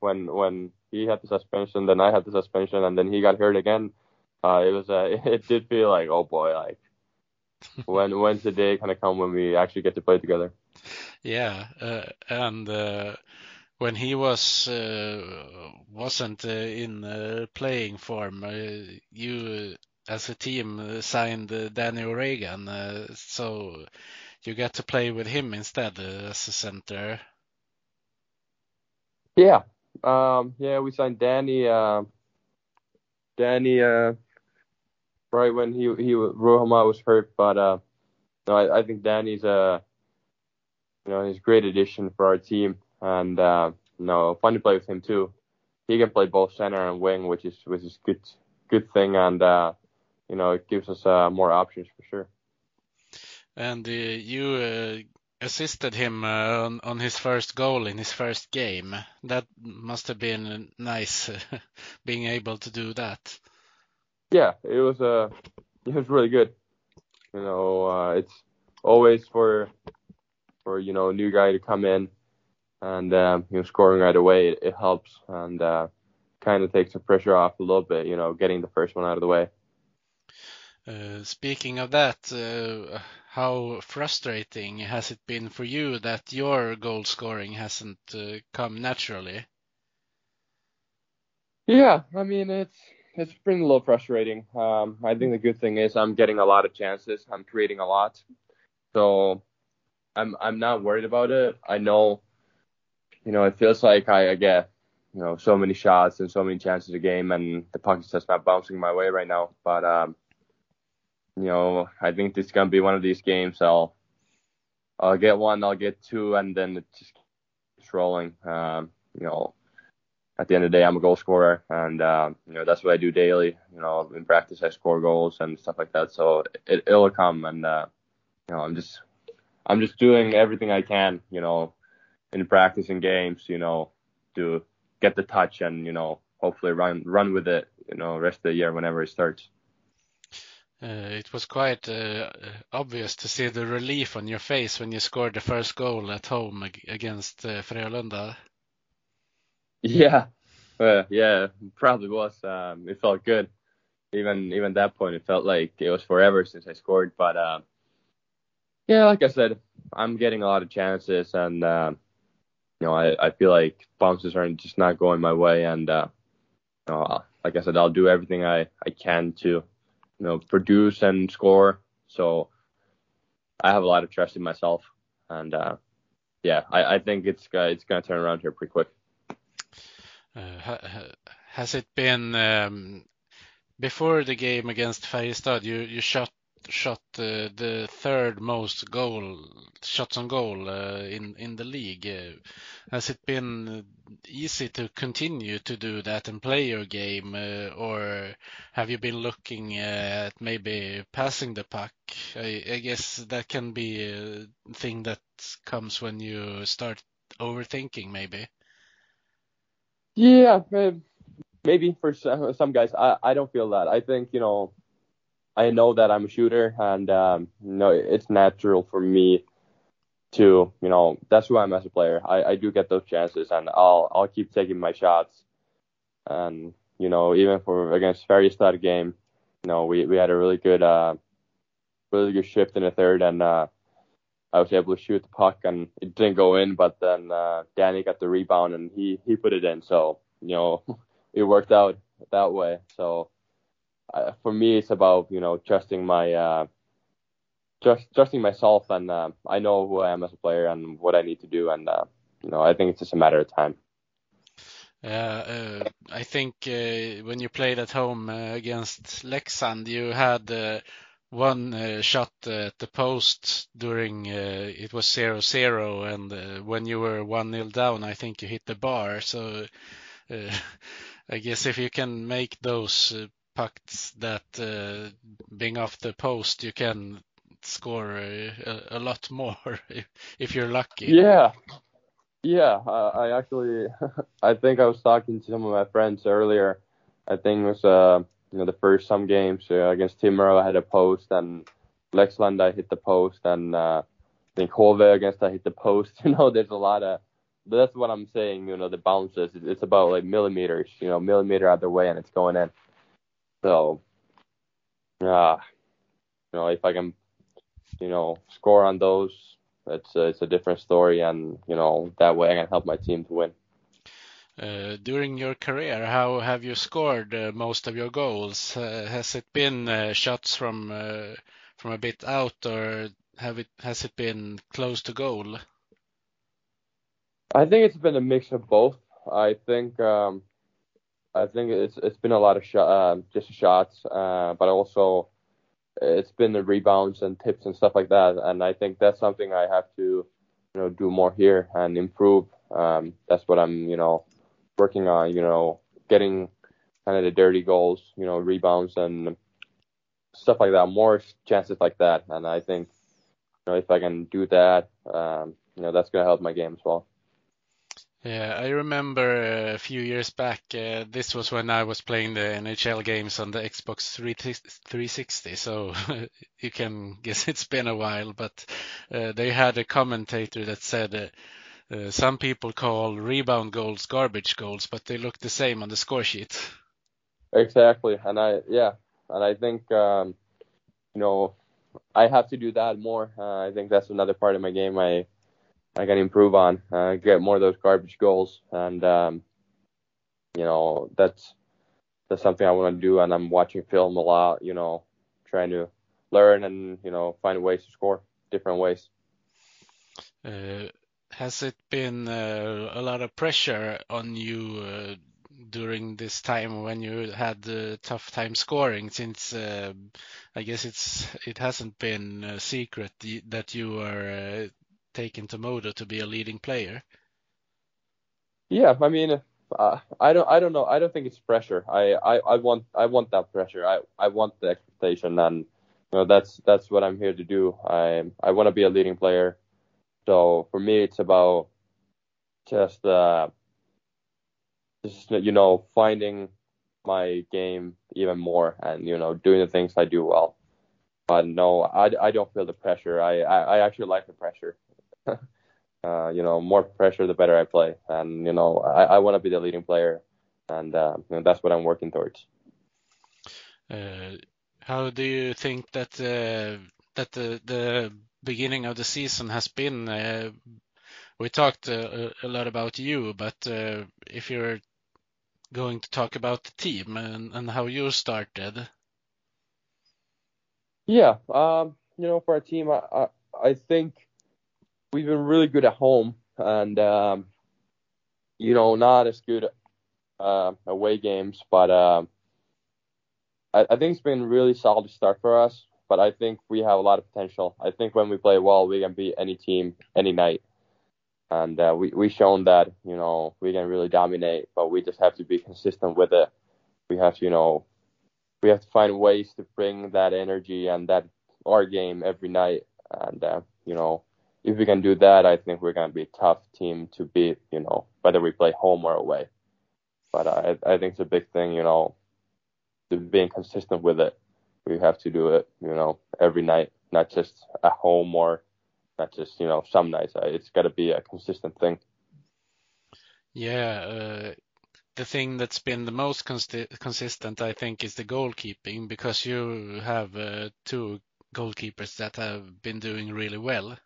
when when he had the suspension, then I had the suspension, and then he got hurt again. Uh, it was uh, it did feel like oh boy, like when when's the day gonna come when we actually get to play together? Yeah, uh, and uh, when he was uh, wasn't uh, in uh, playing form, uh, you as a team signed Danny O'Regan, so you got to play with him instead as a center. Yeah, um, yeah, we signed Danny. Danny, right when he he Ruohomaa was hurt, but no, I, I think Danny's a you know, he's a great addition for our team, and uh, know, fun to play with him too. He can play both center and wing, which is which is good good thing, and uh, you know, it gives us uh, more options for sure. And uh, you uh, assisted him uh, on, on his first goal in his first game. That must have been nice, being able to do that. Yeah, it was uh, it was really good. You know, it's always for for you know a new guy to come in and um, you know scoring right away it, it helps and uh, kind of takes the pressure off a little bit you know getting the first one out of the way uh, speaking of that uh, how frustrating has it been for you that your goal scoring hasn't uh, come naturally yeah i mean it's it's been a little frustrating um, i think the good thing is i'm getting a lot of chances i'm creating a lot so I'm I'm not worried about it. I know, you know, it feels like I, I get you know so many shots and so many chances a game, and the puck is just not bouncing my way right now. But um, you know, I think this is gonna be one of these games. I'll I'll get one, I'll get two, and then it just keeps rolling. Um, you know, at the end of the day, I'm a goal scorer, and um, you know that's what I do daily. You know, in practice, I score goals and stuff like that. So it, it'll come, and uh, you know, I'm just I'm just doing everything I can. You know, in practice and games. You know, to get the touch and you know hopefully run run with it. You know, rest of the year whenever it starts. Uh, it was quite uh, obvious to see the relief on your face when you scored the first goal at home against uh, Frölunda. Yeah, uh, yeah, probably was. Um, it felt good. Even even that point, it felt like it was forever since I scored. But uh, yeah, like I said, I'm getting a lot of chances, and uh, you know, I, I feel like bounces are just not going my way, and uh, you know, like I said, I'll do everything I I can to you know produce and score. So I have a lot of trust in myself, and uh, yeah, I, I think it's uh, it's gonna turn around here pretty quick. Uh, has it been um, before the game against Färjestad? You you shot shot uh, the third most goal shots on goal uh, in in the league. Has it been easy to continue to do that and play your game, or have you been looking at maybe passing the puck? I, I guess that can be a thing that comes when you start overthinking, maybe. Yeah, maybe for some, guys, I, I don't feel that. I think you know, I know that I'm a shooter, and um, you know, it's natural for me to you know that's who I'm as a player. I, I do get those chances, and I'll I'll keep taking my shots, and you know even for against Färjestad game, you know we we had a really good uh really good shift in the third, and uh, I was able to shoot the puck and it didn't go in, but then uh, Danny got the rebound and he he put it in. So you know it worked out that way. So uh, for me, it's about you know trusting my uh, just trusting myself and uh, I know who I am as a player and what I need to do, and uh, you know I think it's just a matter of time. Yeah, uh, I think uh, when you played at home uh, against Leksand, you had uh, one uh, shot at the post during uh, it was zero zero, and uh, when you were one nil down, I think you hit the bar. So uh, I guess if you can make those uh, pucks that uh, being off the post, you can score a, a lot more if, you're lucky. Yeah. Yeah, I actually, I think I was talking to some of my friends earlier. I think it was you know the first some games uh, against Timrå I had a post and Leksand I hit the post and uh, I think HV against I hit the post. You know, there's a lot of that's what I'm saying. You know, the bounces it's about like millimeters. You know, millimeter out the way and it's going in. So, uh, you know, if I can, you know, score on those, it's uh, it's a different story, and you know that way I can help my team to win. Uh, during your career, how have you scored uh, most of your goals? Uh, has it been shots from from a bit out, or have it has it been close to goal? I think it's been a mix of both. I think um, I think it's it's been a lot of shot, uh, just shots, uh, but also it's been the rebounds and tips and stuff like that. And I think that's something I have to you know do more here and improve. Um, that's what I'm you know working on, you know, getting kind of the dirty goals, you know, rebounds and stuff like that, more chances like that. And I think, you know, if I can do that, um, you know, that's going to help my game as well. Yeah, I remember a few years back. Uh, this was when I was playing the NHL games on the Xbox 360, so you can guess it's been a while. But uh, they had a commentator that said uh, uh, some people call rebound goals garbage goals, but they look the same on the score sheet. Exactly, and I yeah, and I think um, you know I have to do that more. Uh, I think that's another part of my game I I can improve on, uh, get more of those garbage goals, and um, you know that's that's something I want to do, and I'm watching film a lot. You know, trying to learn and you know find ways to score different ways. Uh, has it been uh, a lot of pressure on you uh, during this time when you had a tough time scoring? Since uh, I guess it's it hasn't been a secret that you are uh, taken to Modo to be a leading player. Yeah, I mean, uh, I don't, I don't know. I don't think it's pressure. I, I, I want, I want that pressure. I, I want the expectation, and you know, that's that's what I'm here to do. I, I want to be a leading player. So for me, it's about just, uh, just you know, finding my game even more, and you know, doing the things I do well. But no, I, I don't feel the pressure. I, I, I actually like the pressure. uh, you know, more pressure the better I play, and you know, I, I want to be the leading player, and uh, you know, that's what I'm working towards. Uh, how do you think that uh, that the, the beginning of the season has been? Uh, we talked uh, a lot about you, but uh, if you're going to talk about the team and, and how you started. Yeah, um, you know, for our team, I, I, I think we've been really good at home, and um, you know, not as good uh, away games, but um, I, I think it's been really solid start for us. But I think we have a lot of potential. I think when we play well, we can beat any team any night, and uh, we we shown that you know we can really dominate. But we just have to be consistent with it. We have to you know we have to find ways to bring that energy and that our game every night, and uh, you know if we can do that, I think we're going to be a tough team to beat, you know, whether we play home or away. But I, I think it's a big thing, you know, to being consistent with it. We have to do it, you know, every night, not just at home or not just, you know, some nights. It's got to be a consistent thing. Yeah, uh, the thing that's been the most consistent, I think, is the goalkeeping because you have uh, two goalkeepers that have been doing really well.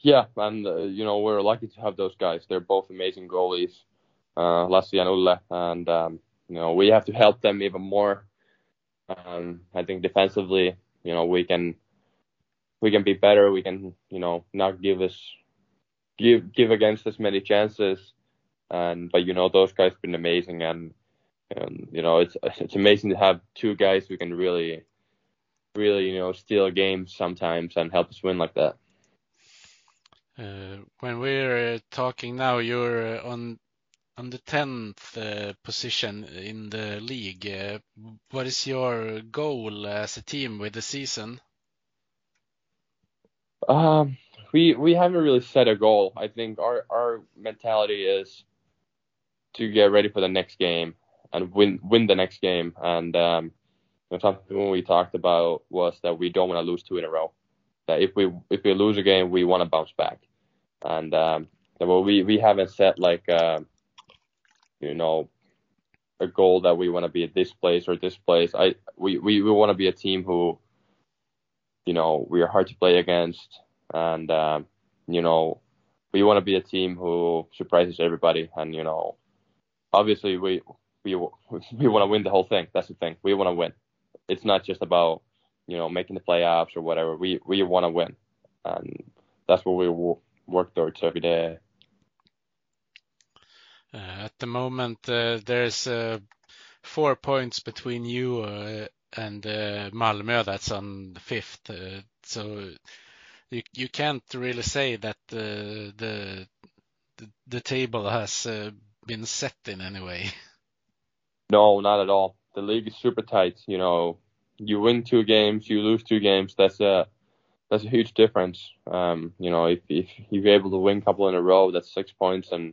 Yeah, and uh, you know we're lucky to have those guys. They're both amazing goalies, uh, Lassi and Ulle, and um, you know we have to help them even more. Um, I think defensively, you know we can we can be better. We can you know not give us give give against as many chances, and but you know those guys have been amazing, and and you know it's it's amazing to have two guys who can really really you know steal games sometimes and help us win like that. Uh, when we're uh, talking now, you're uh, on on the 10th position in the league. What is your goal as a team with the season? Um, we we haven't really set a goal. I think our our mentality is to get ready for the next game and win win the next game. And um, something we talked about was that we don't want to lose two in a row that if we if we lose a game, we want to bounce back. And um, well, we we haven't set like uh, you know a goal that we want to be at this place or this place. I we we, we want to be a team who you know we are hard to play against, and um, you know we want to be a team who surprises everybody. And you know, obviously we we we want to win the whole thing. That's the thing. We want to win. It's not just about you know, making the playoffs or whatever. We we want to win, and that's what we work towards every day. Uh, at the moment, uh, there's uh, four points between you and Malmö. That's on the fifth, so you you can't really say that the the the table has been set in any way. No, not at all. The league is super tight. You know, you win two games, you lose two games. That's a that's a huge difference. Um, you know, if if you're able to win a couple in a row, that's six points, and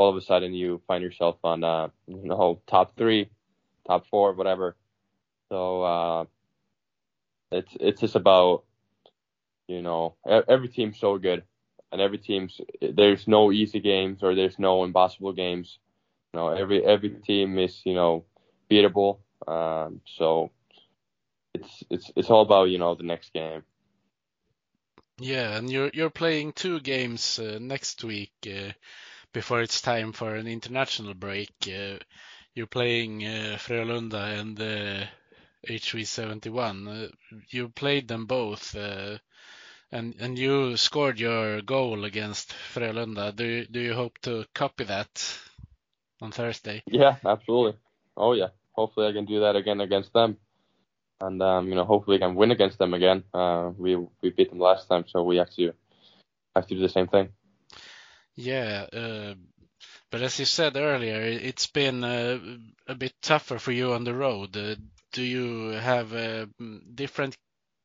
all of a sudden you find yourself on uh, you know top three, top four, whatever. So uh, it's it's just about you know every team's so good, and every team's there's no easy games or there's no impossible games. You know, every every team is you know beatable. Um, so it's it's it's all about you know the next game. Yeah, and you're you're playing two games uh, next week uh, before it's time for an international break. Uh, you're playing uh, Frölunda and uh, HV71. Uh, you played them both, And and you scored your goal against Frölunda. Do you, do you hope to copy that on Thursday? Yeah, absolutely. Oh yeah. Hopefully I can do that again against them, and um, you know hopefully I can win against them again. Uh, we we beat them last time, so we have to have to do the same thing. Yeah, uh, but as you said earlier, it's been uh, a bit tougher for you on the road. Uh, do you have uh, different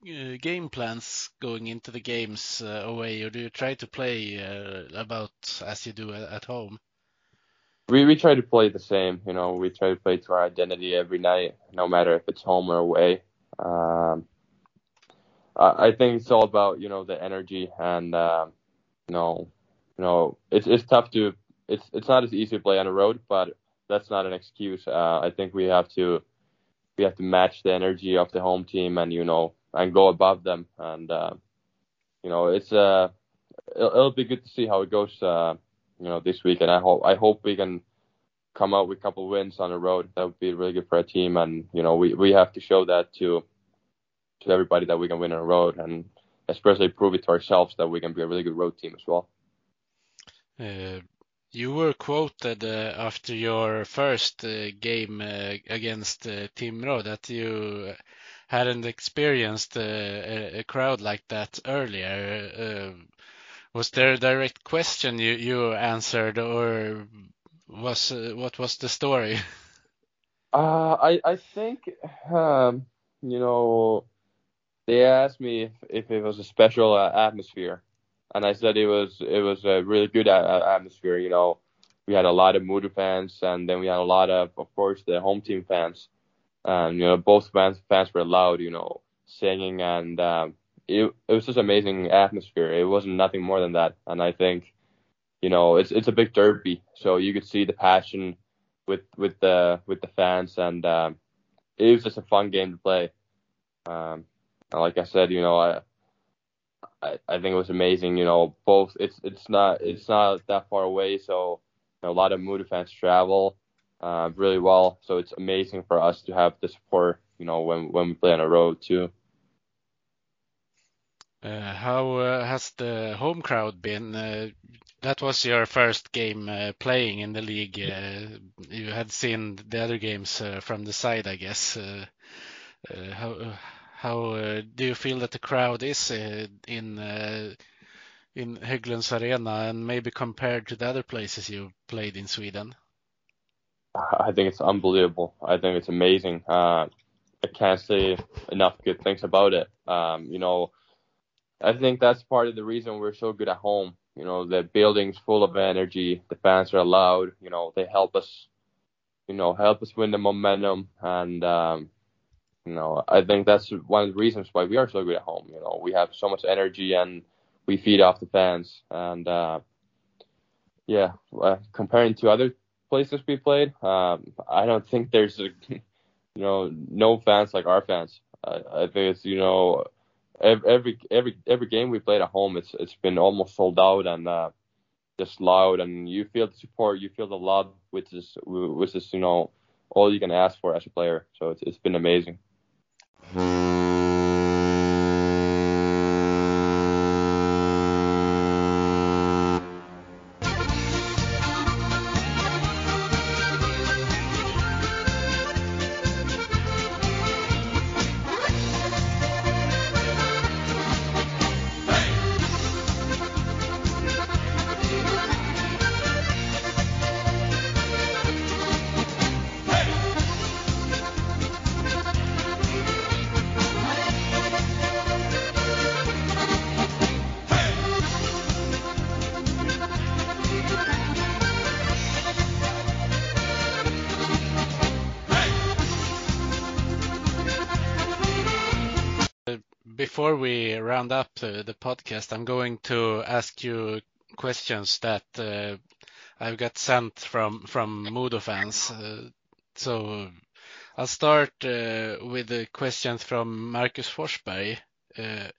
uh, game plans going into the games uh, away, or do you try to play about as you do at home? We we try to play the same. You know, we try to play to our identity every night, no matter if it's home or away. Um, I think it's all about you know the energy and um, you know you know it's it's tough to it's it's not as easy to play on the road, but that's not an excuse. Uh, I think we have to we have to match the energy of the home team and you know and go above them and uh, you know it's uh it'll, it'll, be good to see how it goes uh you know this week and I hope I hope we can come out with a couple wins on the road that would be really good for our team and you know we we have to show that to to everybody that we can win on the road and especially prove it to ourselves that we can be a really good road team as well. Uh, you were quoted uh, after your first uh, game against Timrå that you hadn't experienced a, crowd like that earlier. Uh, was there a direct question you, you answered, or was what was the story? I I think um, you know they asked me if it was a special atmosphere and I said it was it was a really good atmosphere. You know, we had a lot of Modo fans, and then we had a lot of, of course, the home team fans. And you know, both fans fans were loud. You know, singing, and um, it it was just amazing atmosphere. It wasn't nothing more than that. And I think, you know, it's it's a big derby, so you could see the passion with with the with the fans, and um, it was just a fun game to play. Um, like I said, you know, I I, think it was amazing. You know, both it's it's not it's not that far away, so you know, a lot of Modo fans travel uh, really well. So it's amazing for us to have the support. You know, when when we play on the road too. Uh, how uh, has the home crowd been? Uh, that was your first game uh, playing in the league. Uh, you had seen the other games uh, from the side, I guess. how how uh, do you feel that the crowd is uh, in uh, in Hägglunds Arena and maybe compared to the other places you've played in Sweden? I think it's unbelievable. I think it's amazing. Uh, I can't say enough good things about it. Um, you know, I think that's part of the reason we're so good at home. You know, the building's full of energy. The fans are loud. You know, they help us. You know, help us win the momentum, and um, you know, I think that's one of the reasons why we are so good at home. You know, we have so much energy and we feed off the fans. And uh, yeah, uh, comparing to other places we played, um, I don't think there's a, you know, no fans like our fans. I, I think it's you know, every every every game we played at home, it's it's been almost sold out and uh, just loud, and you feel the support, you feel the love, which is which is you know all you can ask for as a player. So it's it's been amazing. Mm-hmm. Before we round up uh, the podcast, I'm going to ask you questions that uh, I've got sent from from Modo fans. Uh, so I'll start uh, with the questions from Marcus Forsberg. Uh,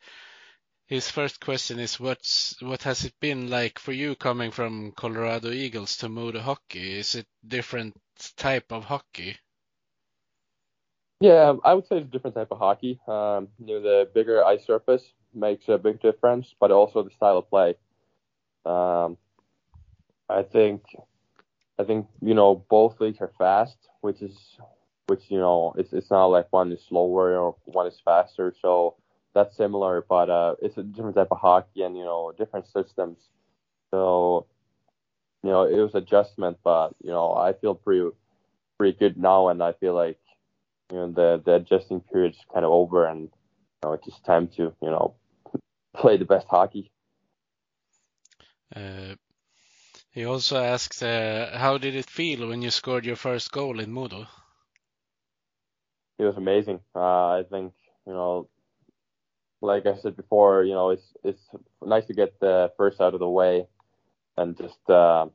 his first question is what's what has it been like for you coming from Colorado Eagles to Modo Hockey? Is it different type of hockey? Yeah, I would say it's a different type of hockey. Um, you know, the bigger ice surface, makes a big difference, but also the style of play. Um, I think, I think you know both leagues are fast, which is, which you know it's it's not like one is slower or one is faster. So that's similar, but uh, it's a different type of hockey and you know different systems. So you know it was adjustment, but you know I feel pretty pretty good now, and I feel like you know the the adjusting period is kind of over, and you know it's just time to you know play the best hockey. Uh, he also asked, uh, how did it feel when you scored your first goal in Modo? It was amazing. Uh, I think you know, like I said before, you know, it's it's nice to get the first out of the way, and just uh,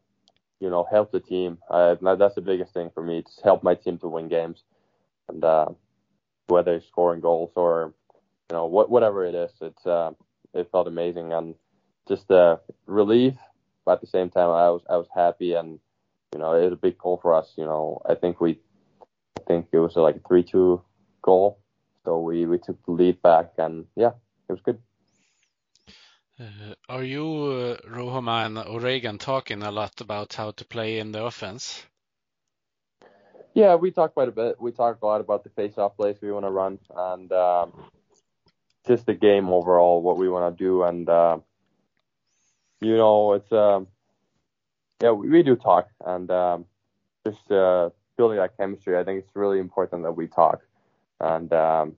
you know help the team. Uh, that's the biggest thing for me. Just help my team to win games, and uh, whether scoring goals or you know what whatever it is, it's uh, it felt amazing and just a relief. But at the same time, I was I was happy and you know it was a big goal for us. You know I think we I think it was like a three two goal, so we we took the lead back and yeah, it was good. Uh, are you, uh, and O'Regan, talking a lot about how to play in the offense? Yeah, we talk quite a bit. We talk a lot about the face-off plays we want to run and um, just the game overall, what we want to do, and uh, you know, it's um, yeah, we, we do talk, and um, just uh, building that chemistry. I think it's really important that we talk, and um,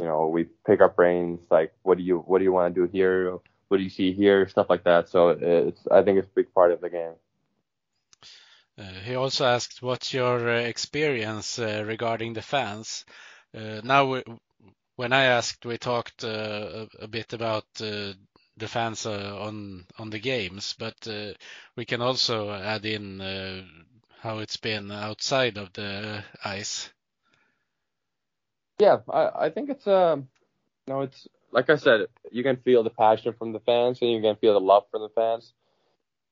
you know, we pick our brains, like, what do you what do you want to do here? What do you see here? Stuff like that. So it's I think it's a big part of the game. Uh, he also asked, "What's your uh, experience uh, regarding the fans?" Uh, now, when I asked, we talked uh, a, a, bit about uh, the fans on on the games, but we can also add in how it's been outside of the ice. Yeah, I, I think it's um, no, it's like I said, you can feel the passion from the fans, and you can feel the love from the fans.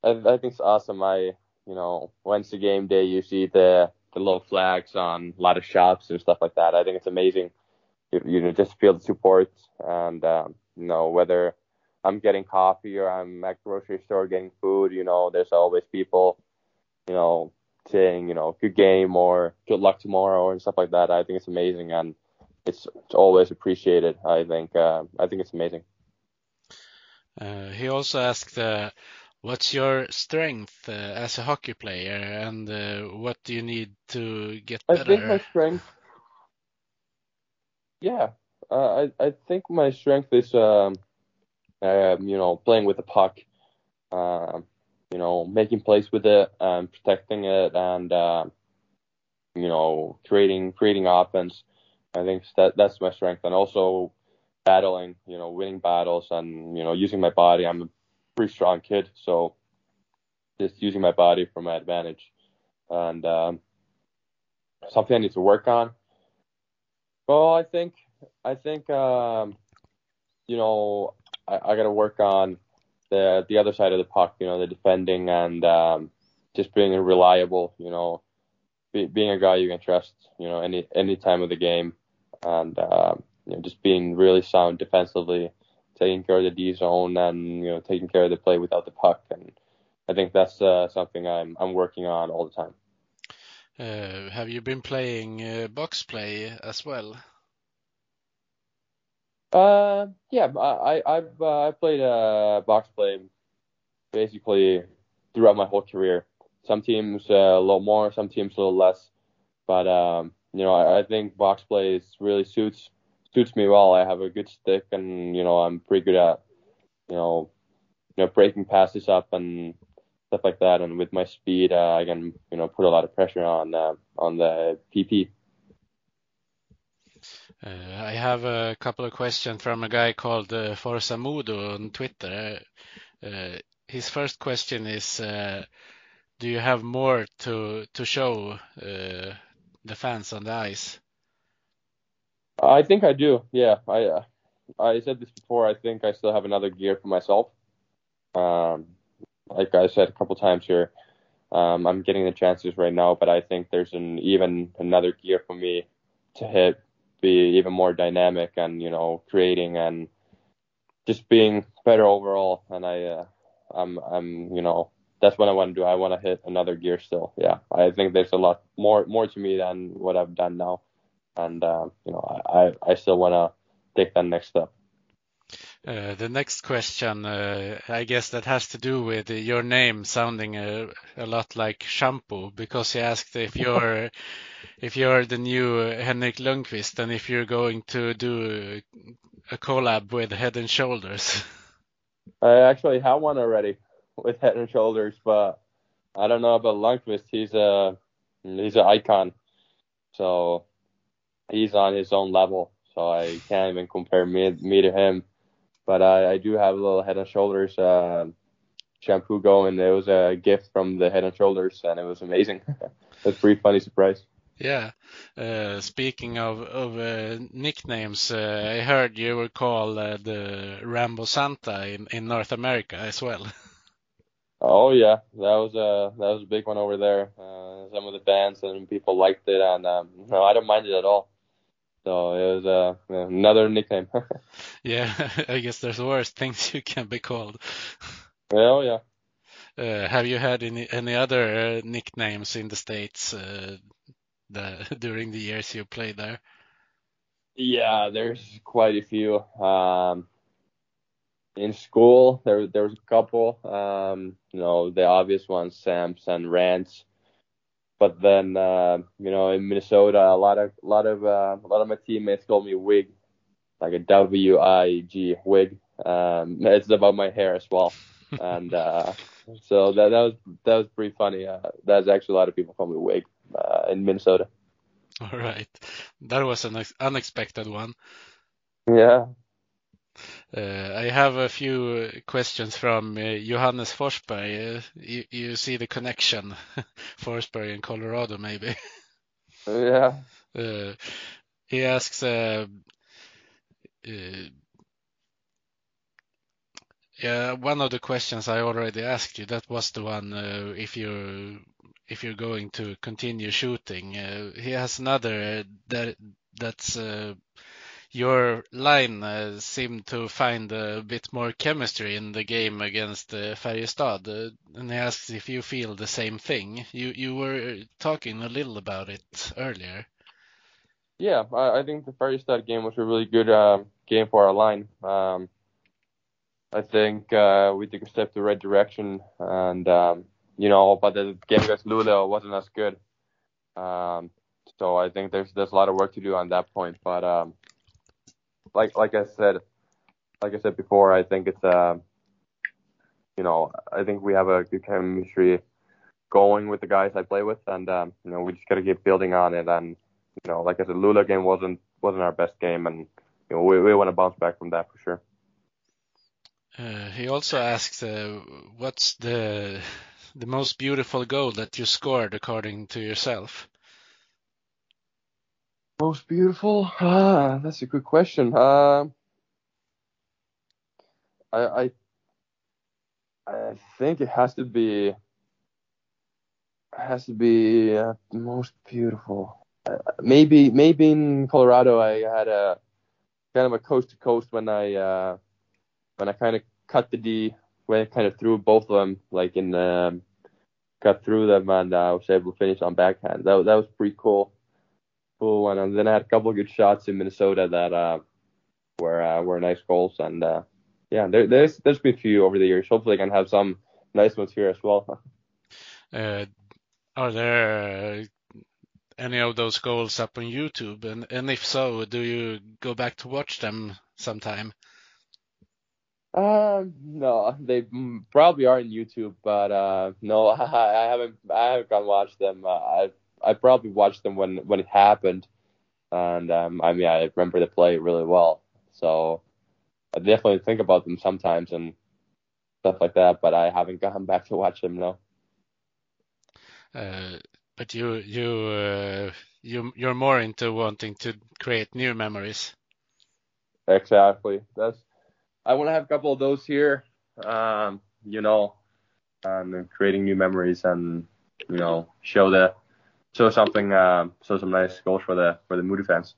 I, I think it's awesome. I you know, Wednesday game day, you see the the little flags on a lot of shops and stuff like that. I think it's amazing. You, you know, just feel the support, and um, you know, whether I'm getting coffee or I'm at grocery store getting food, you know, there's always people, you know, saying, you know, good game or good luck tomorrow and stuff like that. I think it's amazing, and it's it's always appreciated. I think uh, I think it's amazing. Uh, he also asked. Uh, What's your strength uh, as a hockey player, and uh, what do you need to get better? I think my strength, yeah, uh, I I think my strength is um, um, you know playing with the puck, um, you know making plays with it and protecting it, and uh, you know creating creating offense. I think that that's my strength, and also battling, you know, winning battles, and you know using my body. I'm pretty strong kid, so just using my body for my advantage, and um, something I need to work on. Well, I think I think um, you know I, I got to work on the the other side of the puck, you know, the defending and um, just being a reliable, you know, be, being a guy you can trust, you know, any any time of the game, and um, you know, just being really sound defensively taking care of the D zone and you know taking care of the play without the puck, and I think that's uh, something I'm I'm working on all the time. Uh, have you been playing uh, box play as well? Uh, yeah, I I've uh, I played uh, box play basically throughout my whole career. Some teams uh, a little more, some teams a little less, but um, you know I, I think box play really suits suits me well. I have a good stick, and you know I'm pretty good at you know you know breaking passes up and stuff like that. And with my speed, uh, I can you know put a lot of pressure on uh, on the PP. Uh, I have a couple of questions from a guy called uh, Forza Modo on Twitter. Uh, his first question is, uh, do you have more to to show uh, the fans on the ice? I think I do. Yeah, I uh, I said this before. I think I still have another gear for myself. Um, like I said a couple times here, um, I'm getting the chances right now, but I think there's an even another gear for me to hit, be even more dynamic, and you know, creating and just being better overall. And I, uh, I'm, I'm, you know, that's what I want to do. I want to hit another gear still. Yeah, I think there's a lot more, more to me than what I've done now, and uh, you know, I, I still want to take that next step. Uh, the next question, uh, I guess that has to do with your name sounding a, a lot like shampoo, because he asked if you're if you're the new Henrik Lundqvist and if you're going to do a collab with Head and Shoulders. I actually have one already with Head and Shoulders, but I don't know about Lundqvist. He's a he's an icon, so he's on his own level. So I can't even compare me me to him but I, I do have a little Head and Shoulders uh, shampoo going. It was a gift from the Head and Shoulders, and it was amazing. That's pretty funny surprise. Yeah. Uh, speaking of of uh, nicknames, uh, I heard you were called uh, the Rambo Santa in, in North America as well. Oh yeah, that was a that was a big one over there. Uh, some of the bands and people liked it, and um, no, I don't mind it at all. So it was uh, another nickname. yeah, I guess there's worse things you can be called. Well, yeah. Uh, have you had any any other uh, nicknames in the states uh, the, during the years you played there? Yeah, there's quite a few. Um, in school, there there was a couple. Um, you know, the obvious ones, Samps and Rants. But then, uh, you know, in Minnesota, a lot of, a lot of, uh, a lot of my teammates call me Wig, like a W I G Wig. Um, it's about my hair as well, and uh, so that that was that was pretty funny. Uh, that's actually a lot of people call me Wig uh, in Minnesota. All right, that was an unexpected one. Yeah, uh, I have a few questions from uh, Johannes Forsberg. Uh, you, you, see the connection, Forsberg in Colorado, maybe. Yeah. Uh, he asks, uh, uh, yeah, one of the questions I already asked you. That was the one if you if you're going to continue shooting. he has another that that's your line uh, seemed to find a bit more chemistry in the game against uh, Färjestad, uh, and he asks if you feel the same thing. You you were talking a little about it earlier. Yeah, I, I think the Färjestad game was a really good uh, game for our line. Um, I think uh, we took a step the right direction, and um, you know, but the game against Luleå wasn't as good. Um, so I think there's there's a lot of work to do on that point, but um, like like I said, like I said before, I think it's uh, you know, I think we have a good chemistry going with the guys I play with, and um, you know, we just got to keep building on it. And you know, like I said, Luleå game wasn't wasn't our best game, and you know, we we want to bounce back from that for sure. Uh, he also asked, uh, what's the the most beautiful goal that you scored according to yourself? Most beautiful? Ah, that's a good question. Uh, I, I I think it has to be has to be uh, most beautiful. Uh, maybe maybe in Colorado I had a kind of a coast to coast when I uh, when I kind of cut the D when I kind of threw both of them like in um, cut through them and uh, I was able to finish on backhand. That that was pretty cool one. And then I had a couple of good shots in Minnesota that uh, were uh, were nice goals. And uh, yeah, there, there's there's been a few over the years. Hopefully, I can have some nice ones here as well. Uh, are there any of those goals up on YouTube? And and if so, do you go back to watch them sometime? Uh, no, they probably are on YouTube, but uh, no, I, haven't. I haven't gone watch them. Uh, I I probably watched them when when it happened, and um, I mean I remember the play really well. So I definitely think about them sometimes and stuff like that, but I haven't gone back to watch them. No. Uh, but you you uh, you you're more into wanting to create new memories. Exactly. That's I want to have a couple of those here. Um, you know, and creating new memories and you know show the show something, uh, show some nice goals for the for the Modo fans.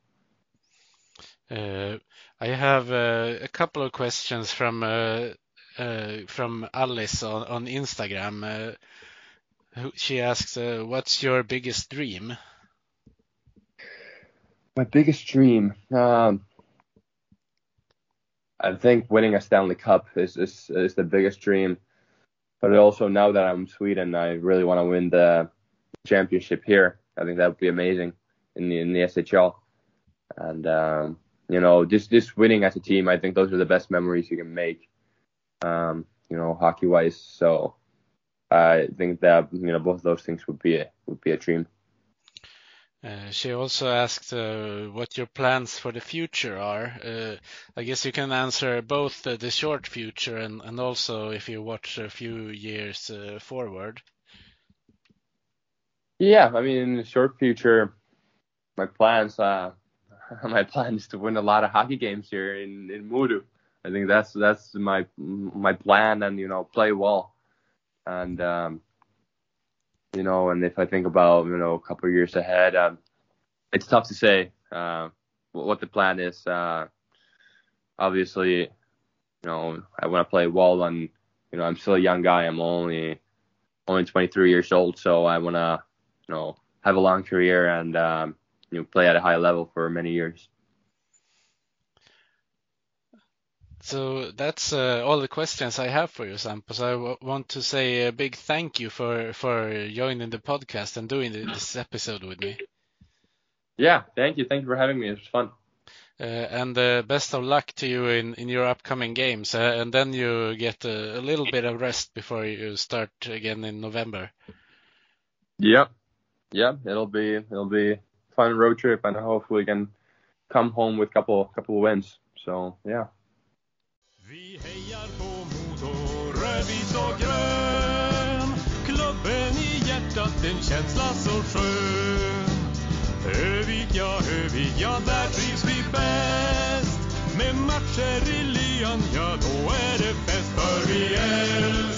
Uh, I have uh, a couple of questions from uh, uh from Alice on, on Instagram. Uh, she asks, uh, "What's your biggest dream?" My biggest dream, um, I think winning a Stanley Cup is, is is the biggest dream. But also now that I'm Sweden, I really want to win the championship here. I think that would be amazing in the in the SHL. And um, you know, just just winning as a team, I think those are the best memories you can make. Um, you know, hockey wise. So I think that you know both those things would be a, would be a dream. Uh, she also asked uh, what your plans for the future are. Uh, I guess you can answer both the short future and, and also if you watch a few years uh, forward. Yeah, I mean, in the short future, my plans, uh, my plan is to win a lot of hockey games here in in Modo. I think that's that's my my plan, and you know, play well, and um, you know, and if I think about you know a couple years ahead, um, it's tough to say uh, what the plan is. Uh, obviously, you know, I want to play well, and you know, I'm still a young guy. I'm only only 23 years old, so I want to you know have a long career and um, you know play at a high level for many years. So that's uh, all the questions I have for you, Sampos. I w- want to say a big thank you for for joining the podcast and doing this episode with me. Yeah, thank you. Thank you for having me. It was fun. Uh, and uh, best of luck to you in, in your upcoming games. Uh, and then you get a, a, little bit of rest before you start again in November. Yep, yeah, it'll be it'll be fun road trip, and hopefully we can come home with couple couple wins. So yeah. en känsla så skön Övik, ja Övik, ja där trivs vi bäst Med matcher i ja då är det För vi älskar